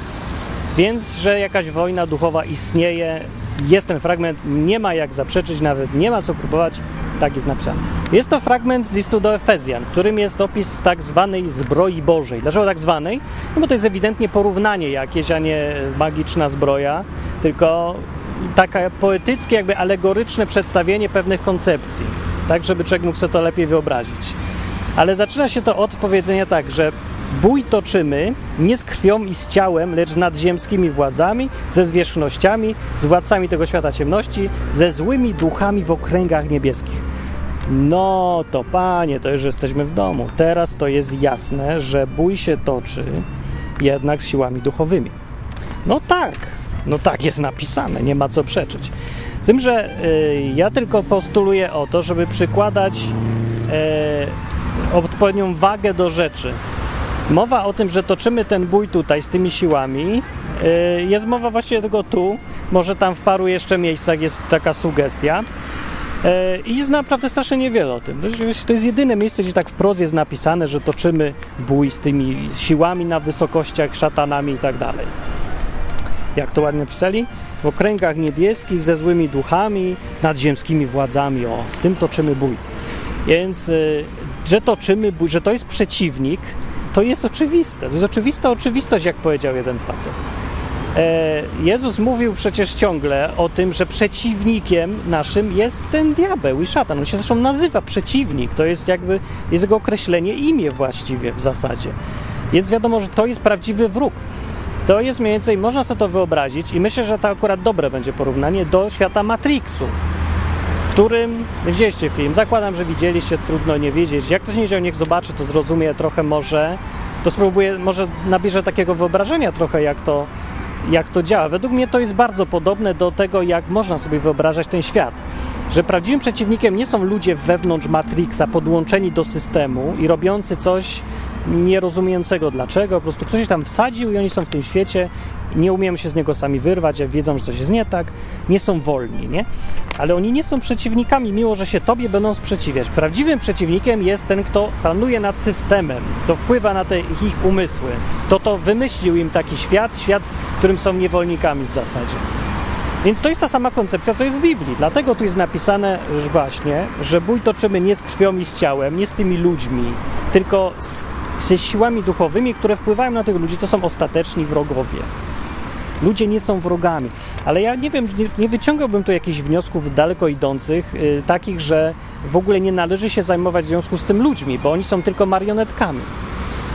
więc że jakaś wojna duchowa istnieje. Jest ten fragment, nie ma jak zaprzeczyć, nawet nie ma co próbować, tak jest napisane. Jest to fragment z listu do Efezjan, w którym jest opis tak zwanej zbroi Bożej. Dlaczego tak zwanej? No bo to jest ewidentnie porównanie jakieś, a nie magiczna zbroja, tylko takie poetyckie, jakby alegoryczne przedstawienie pewnych koncepcji, tak żeby człowiek mógł sobie to lepiej wyobrazić. Ale zaczyna się to od powiedzenia tak, że bój toczymy nie z krwią i z ciałem, lecz nadziemskimi władzami, ze zwierzchnościami, z władcami tego świata ciemności, ze złymi duchami w okręgach niebieskich. No to panie, to już jesteśmy w domu. Teraz to jest jasne, że bój się toczy jednak z siłami duchowymi. No tak, no tak jest napisane, nie ma co przeczyć. Z tym, że y, ja tylko postuluję o to, żeby przykładać y, odpowiednią wagę do rzeczy. Mowa o tym, że toczymy ten bój tutaj z tymi siłami, y, jest mowa właśnie tylko tu, może tam w paru jeszcze miejscach jest taka sugestia. I jest naprawdę strasznie niewiele o tym. To jest jedyne miejsce, gdzie tak wprost jest napisane, że toczymy bój z tymi siłami na wysokościach, szatanami i tak dalej jak to ładnie pisali, w okręgach niebieskich ze złymi duchami, z nadziemskimi władzami. O, z tym toczymy bój. Więc, y, że toczymy bój, że to jest przeciwnik, to jest oczywiste. To jest oczywista oczywistość, jak powiedział jeden facet. E, Jezus mówił przecież ciągle o tym, że przeciwnikiem naszym jest ten diabeł i szatan. On się zresztą nazywa przeciwnik. To jest jakby jest jego określenie, imię właściwie w zasadzie. Więc wiadomo, że to jest prawdziwy wróg. To jest mniej więcej, można sobie to wyobrazić i myślę, że to akurat dobre będzie porównanie do świata Matrixu, w którym, widzieliście film, zakładam, że widzieliście, trudno nie wiedzieć. Jak ktoś nie widział, niech zobaczy, to zrozumie trochę może, to spróbuje, może nabierze takiego wyobrażenia trochę, jak to, jak to działa. Według mnie to jest bardzo podobne do tego, jak można sobie wyobrażać ten świat. Że prawdziwym przeciwnikiem nie są ludzie wewnątrz Matrixa, podłączeni do systemu i robiący coś nierozumiejącego dlaczego, po prostu ktoś tam wsadził i oni są w tym świecie, nie umieją się z niego sami wyrwać, jak wiedzą, że coś jest nie tak, nie są wolni, nie? Ale oni nie są przeciwnikami, mimo że się tobie będą sprzeciwiać. Prawdziwym przeciwnikiem jest ten, kto panuje nad systemem, kto wpływa na te ich umysły, to to wymyślił im taki świat, świat, w którym są niewolnikami w zasadzie. Więc to jest ta sama koncepcja, co jest w Biblii. Dlatego tu jest napisane że właśnie, że bój toczymy nie z krwią i z ciałem, nie z tymi ludźmi, tylko z ze siłami duchowymi, które wpływają na tych ludzi, to są ostateczni wrogowie. Ludzie nie są wrogami, ale ja nie wiem, nie, nie wyciągałbym tu jakichś wniosków daleko idących, yy, takich, że w ogóle nie należy się zajmować w związku z tym ludźmi, bo oni są tylko marionetkami.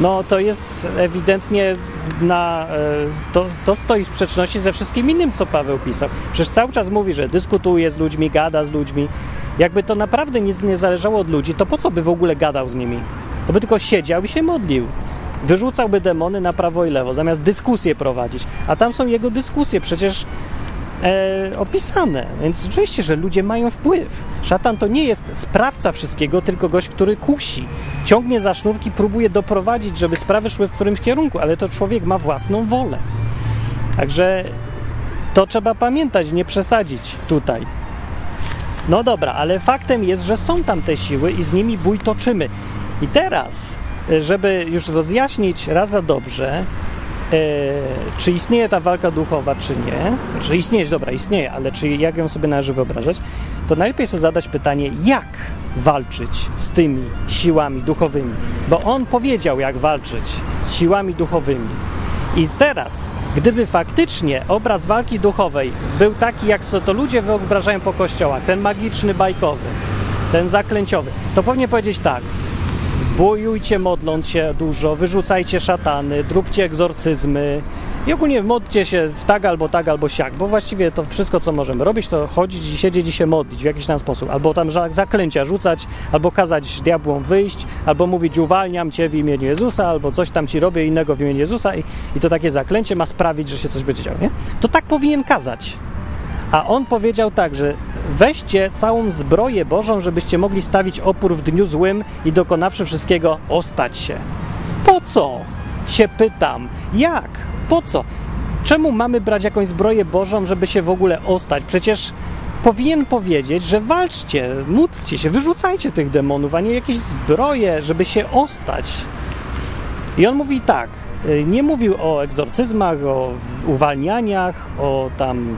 No to jest ewidentnie na, yy, to, to stoi w sprzeczności ze wszystkim innym, co Paweł pisał. Przecież cały czas mówi, że dyskutuje z ludźmi, gada z ludźmi. Jakby to naprawdę nic nie zależało od ludzi, to po co by w ogóle gadał z nimi? To by tylko siedział i się modlił. Wyrzucałby demony na prawo i lewo, zamiast dyskusję prowadzić. A tam są jego dyskusje przecież e, opisane. Więc oczywiście, że ludzie mają wpływ. Szatan to nie jest sprawca wszystkiego, tylko gość, który kusi. Ciągnie za sznurki, próbuje doprowadzić, żeby sprawy szły w którymś kierunku, ale to człowiek ma własną wolę. Także To trzeba pamiętać, nie przesadzić tutaj. No dobra, ale faktem jest, że są tam te siły i z nimi bój toczymy. I teraz, żeby już rozjaśnić raz za dobrze, e, czy istnieje ta walka duchowa, czy nie, czy istnieje, dobra, istnieje, ale czy jak ją sobie należy wyobrażać, to najlepiej sobie zadać pytanie, jak walczyć z tymi siłami duchowymi, bo on powiedział, jak walczyć z siłami duchowymi. I teraz, gdyby faktycznie obraz walki duchowej był taki, jak to ludzie wyobrażają po kościołach, ten magiczny, bajkowy, ten zaklęciowy, to powinien powiedzieć tak, bojujcie modląc się dużo, wyrzucajcie szatany, dróbcie egzorcyzmy, i ogólnie modlcie się w tak albo tak albo siak, bo właściwie to wszystko, co możemy robić, to chodzić i siedzieć i się modlić w jakiś tam sposób. Albo tam zaklęcia rzucać, albo kazać diabłom wyjść, albo mówić uwalniam Cię w imieniu Jezusa, albo coś tam Ci robię innego w imieniu Jezusa i, i to takie zaklęcie ma sprawić, że się coś będzie działo, nie? To tak powinien kazać. A on powiedział tak, że weźcie całą zbroję Bożą, żebyście mogli stawić opór w dniu złym i dokonawszy wszystkiego, ostać się. Po co? Się pytam. Jak? Po co? Czemu mamy brać jakąś zbroję Bożą, żeby się w ogóle ostać? Przecież powinien powiedzieć, że walczcie, módlcie się, wyrzucajcie tych demonów, a nie jakieś zbroje, żeby się ostać. I on mówi tak, y, nie mówił o egzorcyzmach, o uwalnianiach, o tam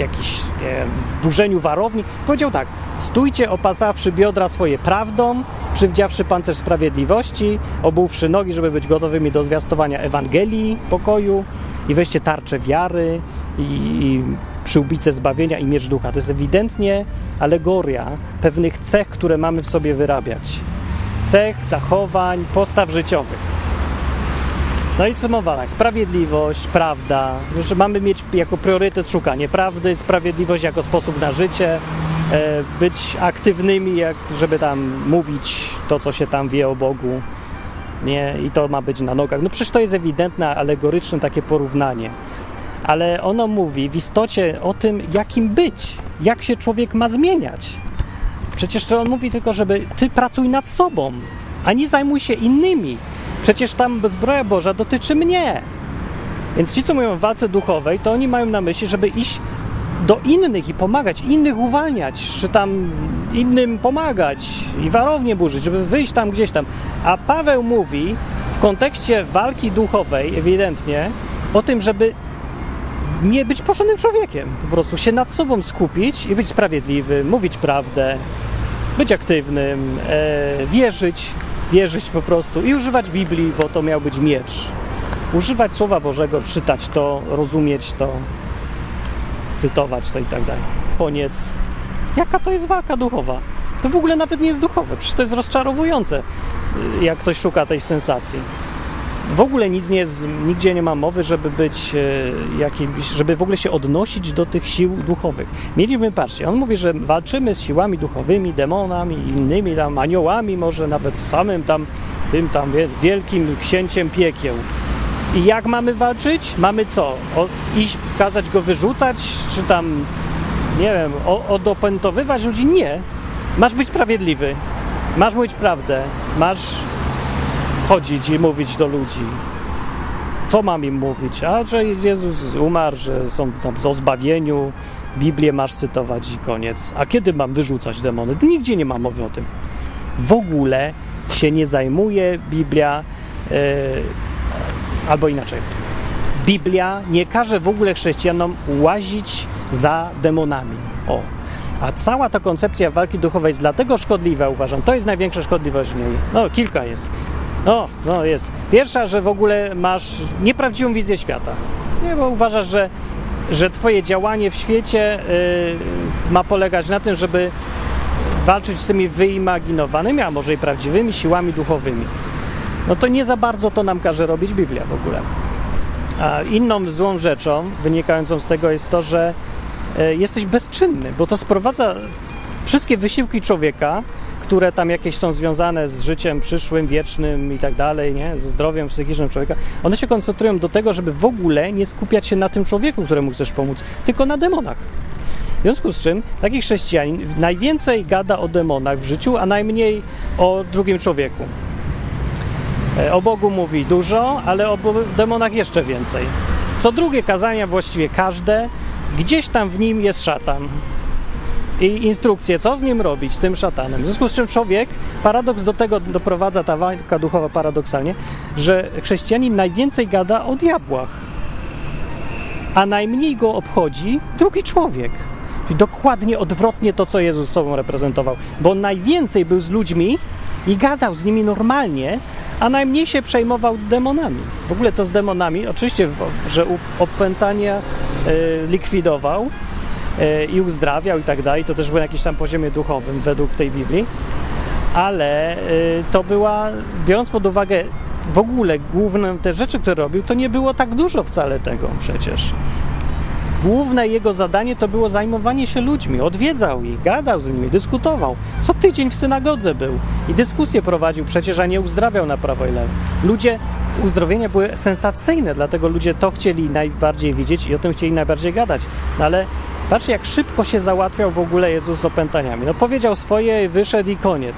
jakiś nie, burzeniu warowni. Powiedział tak, stójcie opasawszy biodra swoje prawdą, przywdziawszy pancerz sprawiedliwości, obuwszy nogi, żeby być gotowymi do zwiastowania Ewangelii, pokoju i weźcie tarczę wiary i, i przyłbicę zbawienia i miecz ducha. To jest ewidentnie alegoria pewnych cech, które mamy w sobie wyrabiać. Cech, zachowań, postaw życiowych. No i sumowanek, sprawiedliwość, prawda, że mamy mieć jako priorytet szukanie prawdy, sprawiedliwość jako sposób na życie, E, być aktywnymi, jak, żeby tam mówić to, co się tam wie o Bogu. Nie? I to ma być na nogach. No przecież to jest ewidentne, alegoryczne takie porównanie. Ale ono mówi w istocie o tym, jakim być, jak się człowiek ma zmieniać. Przecież to on mówi tylko, żeby ty pracuj nad sobą, a nie zajmuj się innymi. Przecież tam zbroja Boża dotyczy mnie. Więc ci, co mówią o walce duchowej, to oni mają na myśli, żeby iść do innych i pomagać, innych uwalniać, czy tam innym pomagać i warownie burzyć, żeby wyjść tam gdzieś tam. A Paweł mówi w kontekście walki duchowej ewidentnie o tym, żeby nie być porządnym człowiekiem, po prostu się nad sobą skupić i być sprawiedliwy, mówić prawdę, być aktywnym, e, wierzyć, wierzyć po prostu i używać Biblii, bo to miał być miecz. Używać Słowa Bożego, czytać to, rozumieć to, cytować to i tak dalej. Koniec. Jaka to jest walka duchowa? To w ogóle nawet nie jest duchowe, przecież to jest rozczarowujące, y, jak ktoś szuka tej sensacji. W ogóle nic nie nigdzie nie ma mowy, żeby być y, jakimś, żeby w ogóle się odnosić do tych sił duchowych. Mieliśmy, patrzcie, on mówi, że walczymy z siłami duchowymi, demonami, innymi tam aniołami, może nawet z samym tam, tym tam wielkim księciem piekieł. I jak mamy walczyć? Mamy co? O, iść, kazać go wyrzucać, czy tam, nie wiem, o, odopętowywać ludzi? Nie. Masz być sprawiedliwy. Masz mówić prawdę. Masz chodzić i mówić do ludzi. Co mam im mówić? A, że Jezus umarł, że są tam o zbawieniu, Biblię masz cytować i koniec. A kiedy mam wyrzucać demony? Nigdzie nie ma mowy o tym. W ogóle się nie zajmuje Biblia. Yy, Albo inaczej. Biblia nie każe w ogóle chrześcijanom łazić za demonami. O. A cała ta koncepcja walki duchowej jest dlatego szkodliwa, uważam. To jest największa szkodliwość w niej. No, kilka jest. No, no jest. Pierwsza, że w ogóle masz nieprawdziwą wizję świata. Nie, bo uważasz, że, że twoje działanie w świecie yy, ma polegać na tym, żeby walczyć z tymi wyimaginowanymi, a może i prawdziwymi siłami duchowymi no to nie za bardzo to nam każe robić Biblia w ogóle. A inną złą rzeczą wynikającą z tego jest to, że e, jesteś bezczynny, bo to sprowadza wszystkie wysiłki człowieka, które tam jakieś są związane z życiem przyszłym, wiecznym i tak dalej, nie? ze zdrowiem psychicznym człowieka, one się koncentrują do tego, żeby w ogóle nie skupiać się na tym człowieku, któremu chcesz pomóc, tylko na demonach. W związku z czym taki chrześcijanin najwięcej gada o demonach w życiu, a najmniej o drugim człowieku. E, o Bogu mówi dużo, ale o demonach jeszcze więcej. Co drugie kazania, właściwie każde, gdzieś tam w nim jest szatan. I instrukcje, co z nim robić, z tym szatanem. W związku z czym człowiek, paradoks do tego doprowadza ta walka duchowa paradoksalnie, że chrześcijanin najwięcej gada o diabłach, a najmniej go obchodzi drugi człowiek. Dokładnie odwrotnie to, co Jezus sobą reprezentował, bo najwięcej był z ludźmi i gadał z nimi normalnie, a najmniej się przejmował demonami. W ogóle to z demonami, oczywiście, że opętania y, likwidował i uzdrawiał i tak dalej, to też było na jakimś tam poziomie duchowym według tej Biblii, ale y, to była, biorąc pod uwagę w ogóle główne te rzeczy, które robił, to nie było tak dużo wcale tego przecież. Główne jego zadanie to było zajmowanie się ludźmi. Odwiedzał ich, gadał z nimi, dyskutował. Co tydzień w synagodze był i dyskusje prowadził przecież, a nie uzdrawiał na prawo i lewo. Ludzie, uzdrowienia były sensacyjne, dlatego ludzie to chcieli najbardziej widzieć i o tym chcieli najbardziej gadać. No ale Patrzcie, jak szybko się załatwiał w ogóle Jezus z opętaniami. No powiedział swoje, wyszedł i koniec.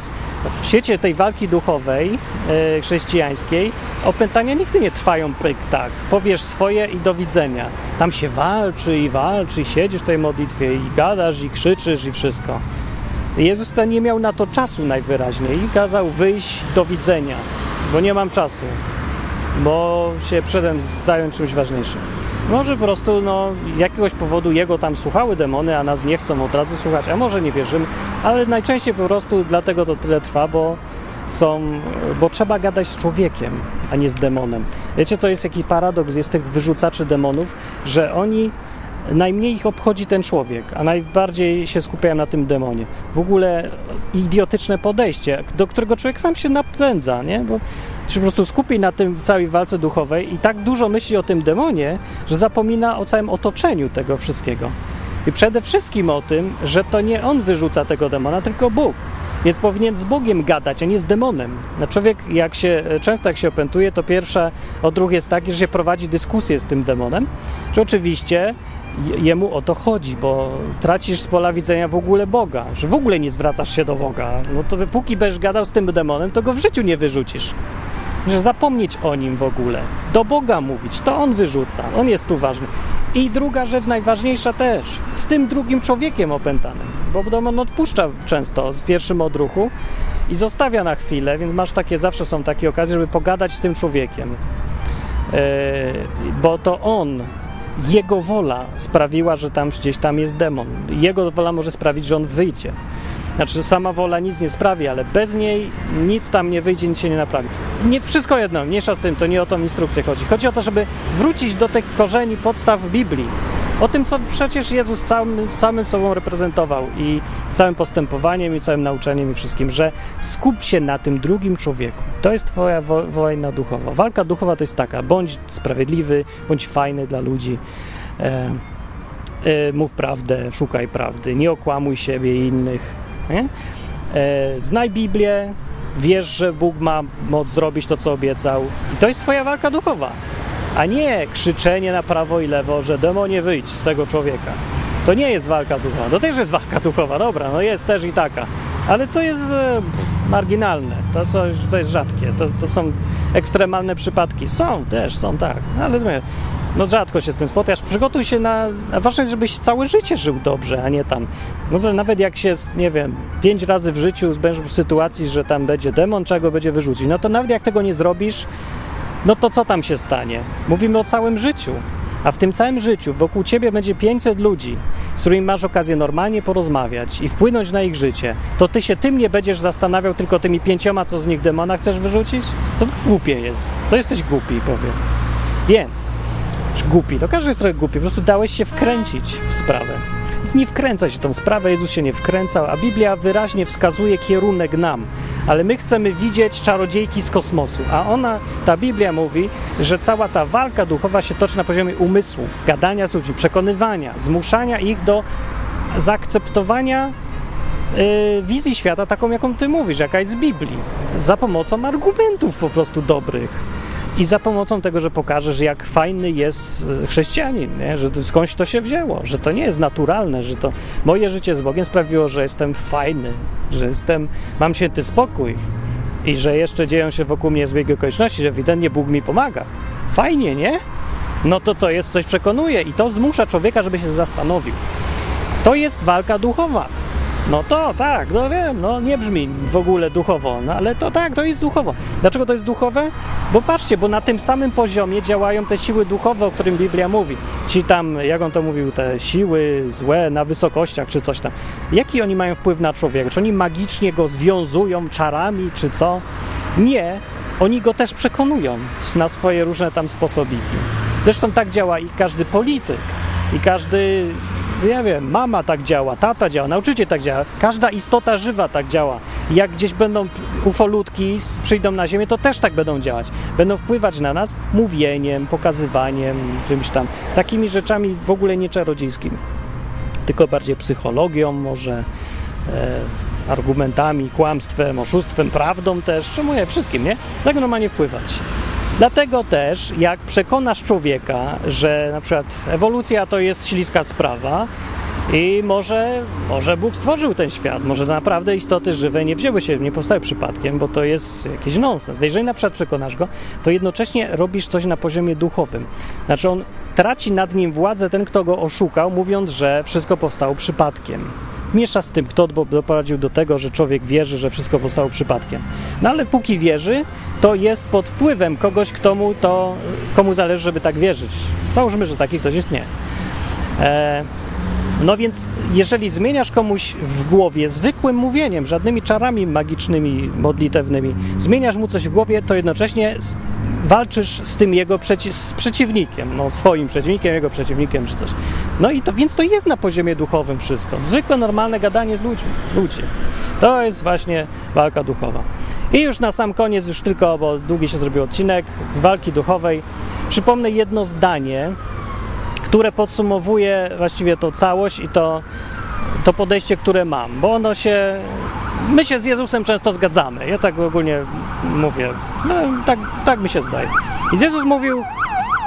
W świecie tej walki duchowej, e, chrześcijańskiej, opętania nigdy nie trwają pyk tak. Powiesz swoje i do widzenia. Tam się walczy i walczy, i siedzisz w tej modlitwie i gadasz, i krzyczysz, i wszystko. Jezus ten nie miał na to czasu najwyraźniej i kazał wyjść do widzenia, bo nie mam czasu, bo się przedem zająć czymś ważniejszym. Może po prostu no, jakiegoś powodu jego tam słuchały demony, a nas nie chcą od razu słuchać, a może nie wierzymy, ale najczęściej po prostu dlatego to tyle trwa, bo są, bo trzeba gadać z człowiekiem, a nie z demonem. Wiecie, co jest jaki paradoks jest tych wyrzucaczy demonów, że oni najmniej ich obchodzi ten człowiek, a najbardziej się skupiają na tym demonie. W ogóle idiotyczne podejście, do którego człowiek sam się napędza, nie? Bo się po prostu skupi na tym całej walce duchowej i tak dużo myśli o tym demonie, że zapomina o całym otoczeniu tego wszystkiego. I przede wszystkim o tym, że to nie on wyrzuca tego demona, tylko Bóg. Więc powinien z Bogiem gadać, a nie z demonem. No człowiek, jak się, często jak się opętuje, to pierwsza odruch jest taki, że się prowadzi dyskusję z tym demonem, że oczywiście jemu o to chodzi, bo tracisz z pola widzenia w ogóle Boga, że w ogóle nie zwracasz się do Boga. No to póki będziesz gadał z tym demonem, to go w życiu nie wyrzucisz że zapomnieć o nim w ogóle, do Boga mówić, to on wyrzuca, on jest tu ważny. I druga rzecz, najważniejsza też, z tym drugim człowiekiem opętanym, bo demon odpuszcza często z pierwszym odruchu i zostawia na chwilę, więc masz takie, zawsze są takie okazje, żeby pogadać z tym człowiekiem, yy, bo to on jego wola sprawiła, że tam gdzieś tam jest demon. Jego wola może sprawić, że on wyjdzie. Znaczy, sama wola nic nie sprawi, ale bez niej nic tam nie wyjdzie, nic się nie naprawi. Nie, wszystko jedno, mniejsza z tym, to nie o tą instrukcję chodzi. Chodzi o to, żeby wrócić do tych korzeni, podstaw Biblii. O tym, co przecież Jezus samym, samym sobą reprezentował i całym postępowaniem, i całym nauczeniem, i wszystkim, że skup się na tym drugim człowieku. To jest Twoja wo wojna duchowa. Walka duchowa to jest taka: bądź sprawiedliwy, bądź fajny dla ludzi. E, e, mów prawdę, szukaj prawdy, nie okłamuj siebie i innych? E, znaj Biblię, wiesz, że Bóg ma moc zrobić to, co obiecał. I to jest twoja walka duchowa, a nie krzyczenie na prawo i lewo, że demonie wyjdź z tego człowieka. To nie jest walka duchowa. To też jest walka duchowa, dobra, no jest też i taka. Ale to jest e, marginalne, to, są, to jest rzadkie, to, to są ekstremalne przypadki. Są też, są tak, ale no rzadko się z tym spotykasz. Przygotuj się na, ważne żebyś całe życie żył dobrze, a nie tam. No, nawet jak się, nie wiem, pięć razy w życiu zbędziesz w sytuacji, że tam będzie demon, czego będzie wyrzucić, no to nawet jak tego nie zrobisz, no to co tam się stanie? Mówimy o całym życiu. A w tym całym życiu wokół ciebie będzie 500 ludzi, z którymi masz okazję normalnie porozmawiać i wpłynąć na ich życie, to ty się tym nie będziesz zastanawiał, tylko tymi pięcioma, co z nich demona chcesz wyrzucić? To głupie jest. To jesteś głupi, powiem. Więc głupi, to każdy jest trochę głupi, po prostu dałeś się wkręcić w sprawę. Więc nie wkręca się tą sprawę, Jezus się nie wkręcał, a Biblia wyraźnie wskazuje kierunek nam. Ale my chcemy widzieć czarodziejki z kosmosu, a ona, ta Biblia mówi, że cała ta walka duchowa się toczy na poziomie umysłu, gadania z ludźmi, przekonywania, zmuszania ich do zaakceptowania yy, wizji świata taką, jaką ty mówisz, jaka jest z Biblii, za pomocą argumentów po prostu dobrych i za pomocą tego, że pokażesz, jak fajny jest e, chrześcijanin, nie? że skądś to się wzięło, że to nie jest naturalne, że to moje życie z Bogiem sprawiło, że jestem fajny, że jestem, mam święty spokój i że jeszcze dzieją się wokół mnie zbiegi okoliczności, że ewidentnie Bóg mi pomaga. Fajnie, nie? no to to jest coś przekonuje i to zmusza człowieka, żeby się zastanowił. To jest walka duchowa. No to tak, no wiem, no nie brzmi w ogóle duchowo, no ale to tak, to jest duchowo. Dlaczego to jest duchowe? Bo patrzcie, bo na tym samym poziomie działają te siły duchowe, o którym Biblia mówi. Ci tam, jak on to mówił, te siły złe na wysokościach czy coś tam. Jaki oni mają wpływ na człowieka? Czy oni magicznie go związują czarami, czy co? Nie, oni go też przekonują na swoje różne tam sposobiki. Zresztą tak działa i każdy polityk, i każdy ja wiem, mama tak działa, tata działa, nauczyciel tak działa, każda istota żywa tak działa. Jak gdzieś będą ufolutki, przyjdą na Ziemię, to też tak będą działać. Będą wpływać na nas mówieniem, pokazywaniem, czymś tam. Takimi rzeczami w ogóle nie czarodziejskimi, tylko bardziej psychologią, może e, argumentami, kłamstwem, oszustwem, prawdą też, czemu nie, wszystkim, nie? Tak normalnie wpływać. Dlatego też, jak przekonasz człowieka, że na przykład ewolucja to jest śliska sprawa i może, może Bóg stworzył ten świat, może naprawdę istoty żywe nie wzięły się, nie powstały przypadkiem, bo to jest jakiś nonsens. Jeżeli na przykład przekonasz go, to jednocześnie robisz coś na poziomie duchowym. Znaczy on traci nad nim władzę ten, kto go oszukał, mówiąc, że wszystko powstało przypadkiem miesza z tym, kto doprowadził do tego, że człowiek wierzy, że wszystko powstało przypadkiem. No ale póki wierzy, to jest pod wpływem kogoś, kto mu to, komu zależy, żeby tak wierzyć. Załóżmy, że taki ktoś istnieje. No więc, jeżeli zmieniasz komuś w głowie zwykłym mówieniem, żadnymi czarami magicznymi, modlitewnymi, zmieniasz mu coś w głowie, to jednocześnie walczysz z tym jego przeci z przeciwnikiem, no swoim przeciwnikiem, jego przeciwnikiem czy coś. No i to, więc to jest na poziomie duchowym wszystko. Zwykłe, normalne gadanie z ludźmi. Ludzie. To jest właśnie walka duchowa. I już na sam koniec, już tylko, bo długi się zrobił odcinek, walki duchowej. Przypomnę jedno zdanie, które podsumowuje właściwie to całość i to, to podejście, które mam, bo ono się my się z Jezusem często zgadzamy. Ja tak ogólnie mówię. No, tak, tak mi się zdaje. I Jezus mówił,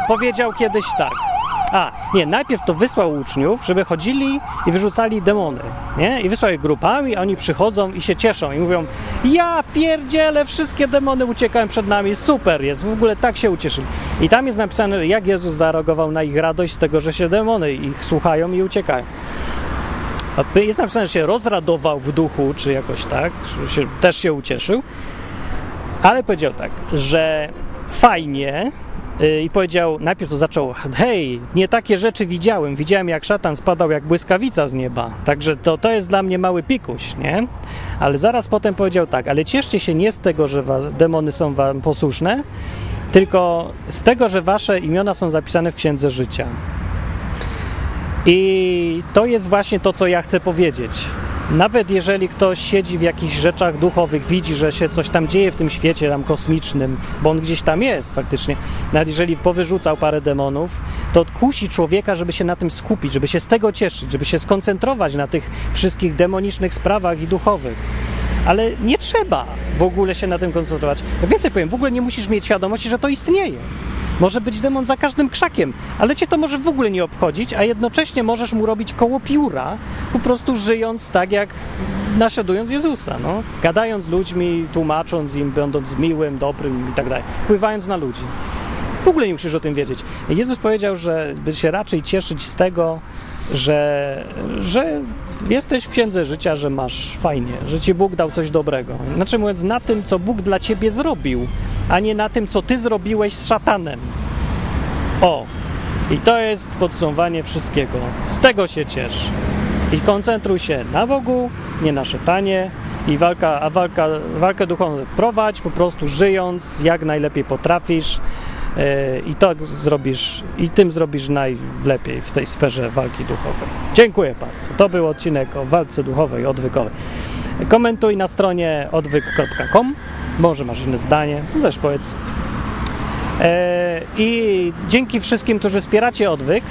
powiedział kiedyś tak. A, nie, najpierw to wysłał uczniów, żeby chodzili i wyrzucali demony, nie? I wysłał je grupami, a oni przychodzą i się cieszą i mówią ja pierdzielę, wszystkie demony uciekają przed nami, super jest, w ogóle tak się ucieszyli. I tam jest napisane, jak Jezus zareagował na ich radość z tego, że się demony ich słuchają i uciekają. Jest napisane, że się rozradował w duchu, czy jakoś tak, że się, też się ucieszył, ale powiedział tak, że fajnie i powiedział, najpierw to zaczął, hej, nie takie rzeczy widziałem, widziałem jak szatan spadał jak błyskawica z nieba, także to, to jest dla mnie mały pikuś, nie? Ale zaraz potem powiedział tak, ale cieszcie się nie z tego, że was, demony są wam posłuszne, tylko z tego, że wasze imiona są zapisane w Księdze Życia. I to jest właśnie to, co ja chcę powiedzieć. Nawet jeżeli ktoś siedzi w jakichś rzeczach duchowych, widzi, że się coś tam dzieje w tym świecie tam kosmicznym, bo on gdzieś tam jest faktycznie, nawet jeżeli powyrzucał parę demonów, to kusi człowieka, żeby się na tym skupić, żeby się z tego cieszyć, żeby się skoncentrować na tych wszystkich demonicznych sprawach i duchowych. Ale nie trzeba w ogóle się na tym koncentrować. Więcej powiem, w ogóle nie musisz mieć świadomości, że to istnieje. Może być demon za każdym krzakiem, ale cię to może w ogóle nie obchodzić, a jednocześnie możesz mu robić koło pióra, po prostu żyjąc tak jak naśladując Jezusa, no. gadając ludźmi, tłumacząc im, będąc miłym, dobrym i tak dalej, wpływając na ludzi. W ogóle nie musisz o tym wiedzieć. Jezus powiedział, że by się raczej cieszyć z tego, że, że jesteś w księdze życia, że masz fajnie, że ci Bóg dał coś dobrego. Znaczy mówiąc, na tym, co Bóg dla ciebie zrobił, a nie na tym, co ty zrobiłeś z szatanem. O, i to jest podsumowanie wszystkiego. Z tego się ciesz. I koncentruj się na Bogu, nie na szatanie. I walka, a walka, walkę duchową prowadź, po prostu żyjąc jak najlepiej potrafisz. I to zrobisz, i tym zrobisz najlepiej w tej sferze walki duchowej. Dziękuję bardzo. To był odcinek o walce duchowej, odwykowej. Komentuj na stronie odwyk.com. Może masz inne zdanie, też powiedz. I dzięki wszystkim, którzy wspieracie odwyk,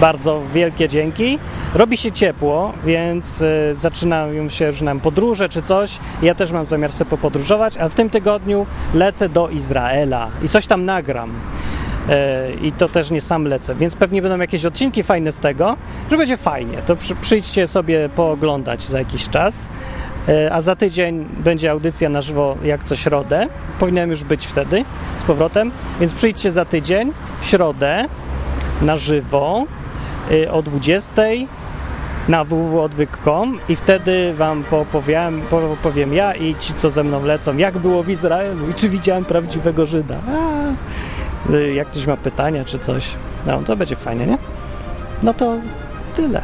bardzo wielkie dzięki. Robi się ciepło, więc y, zaczynają się już nam podróże czy coś. Ja też mam zamiar sobie popodróżować, a w tym tygodniu lecę do Izraela i coś tam nagram. Y, I to też nie sam lecę, więc pewnie będą jakieś odcinki fajne z tego, że będzie fajnie. To przy, przyjdźcie sobie pooglądać za jakiś czas. Y, a za tydzień będzie audycja na żywo jak co środę. Powinienem już być wtedy z powrotem, więc przyjdźcie za tydzień, w środę na żywo y, o 20 na www.odwyk.com i wtedy wam popowiem, powiem ja i ci, co ze mną lecą, jak było w Izraelu i czy widziałem prawdziwego Żyda. Y, jak ktoś ma pytania czy coś, no to będzie fajnie, nie? No to tyle.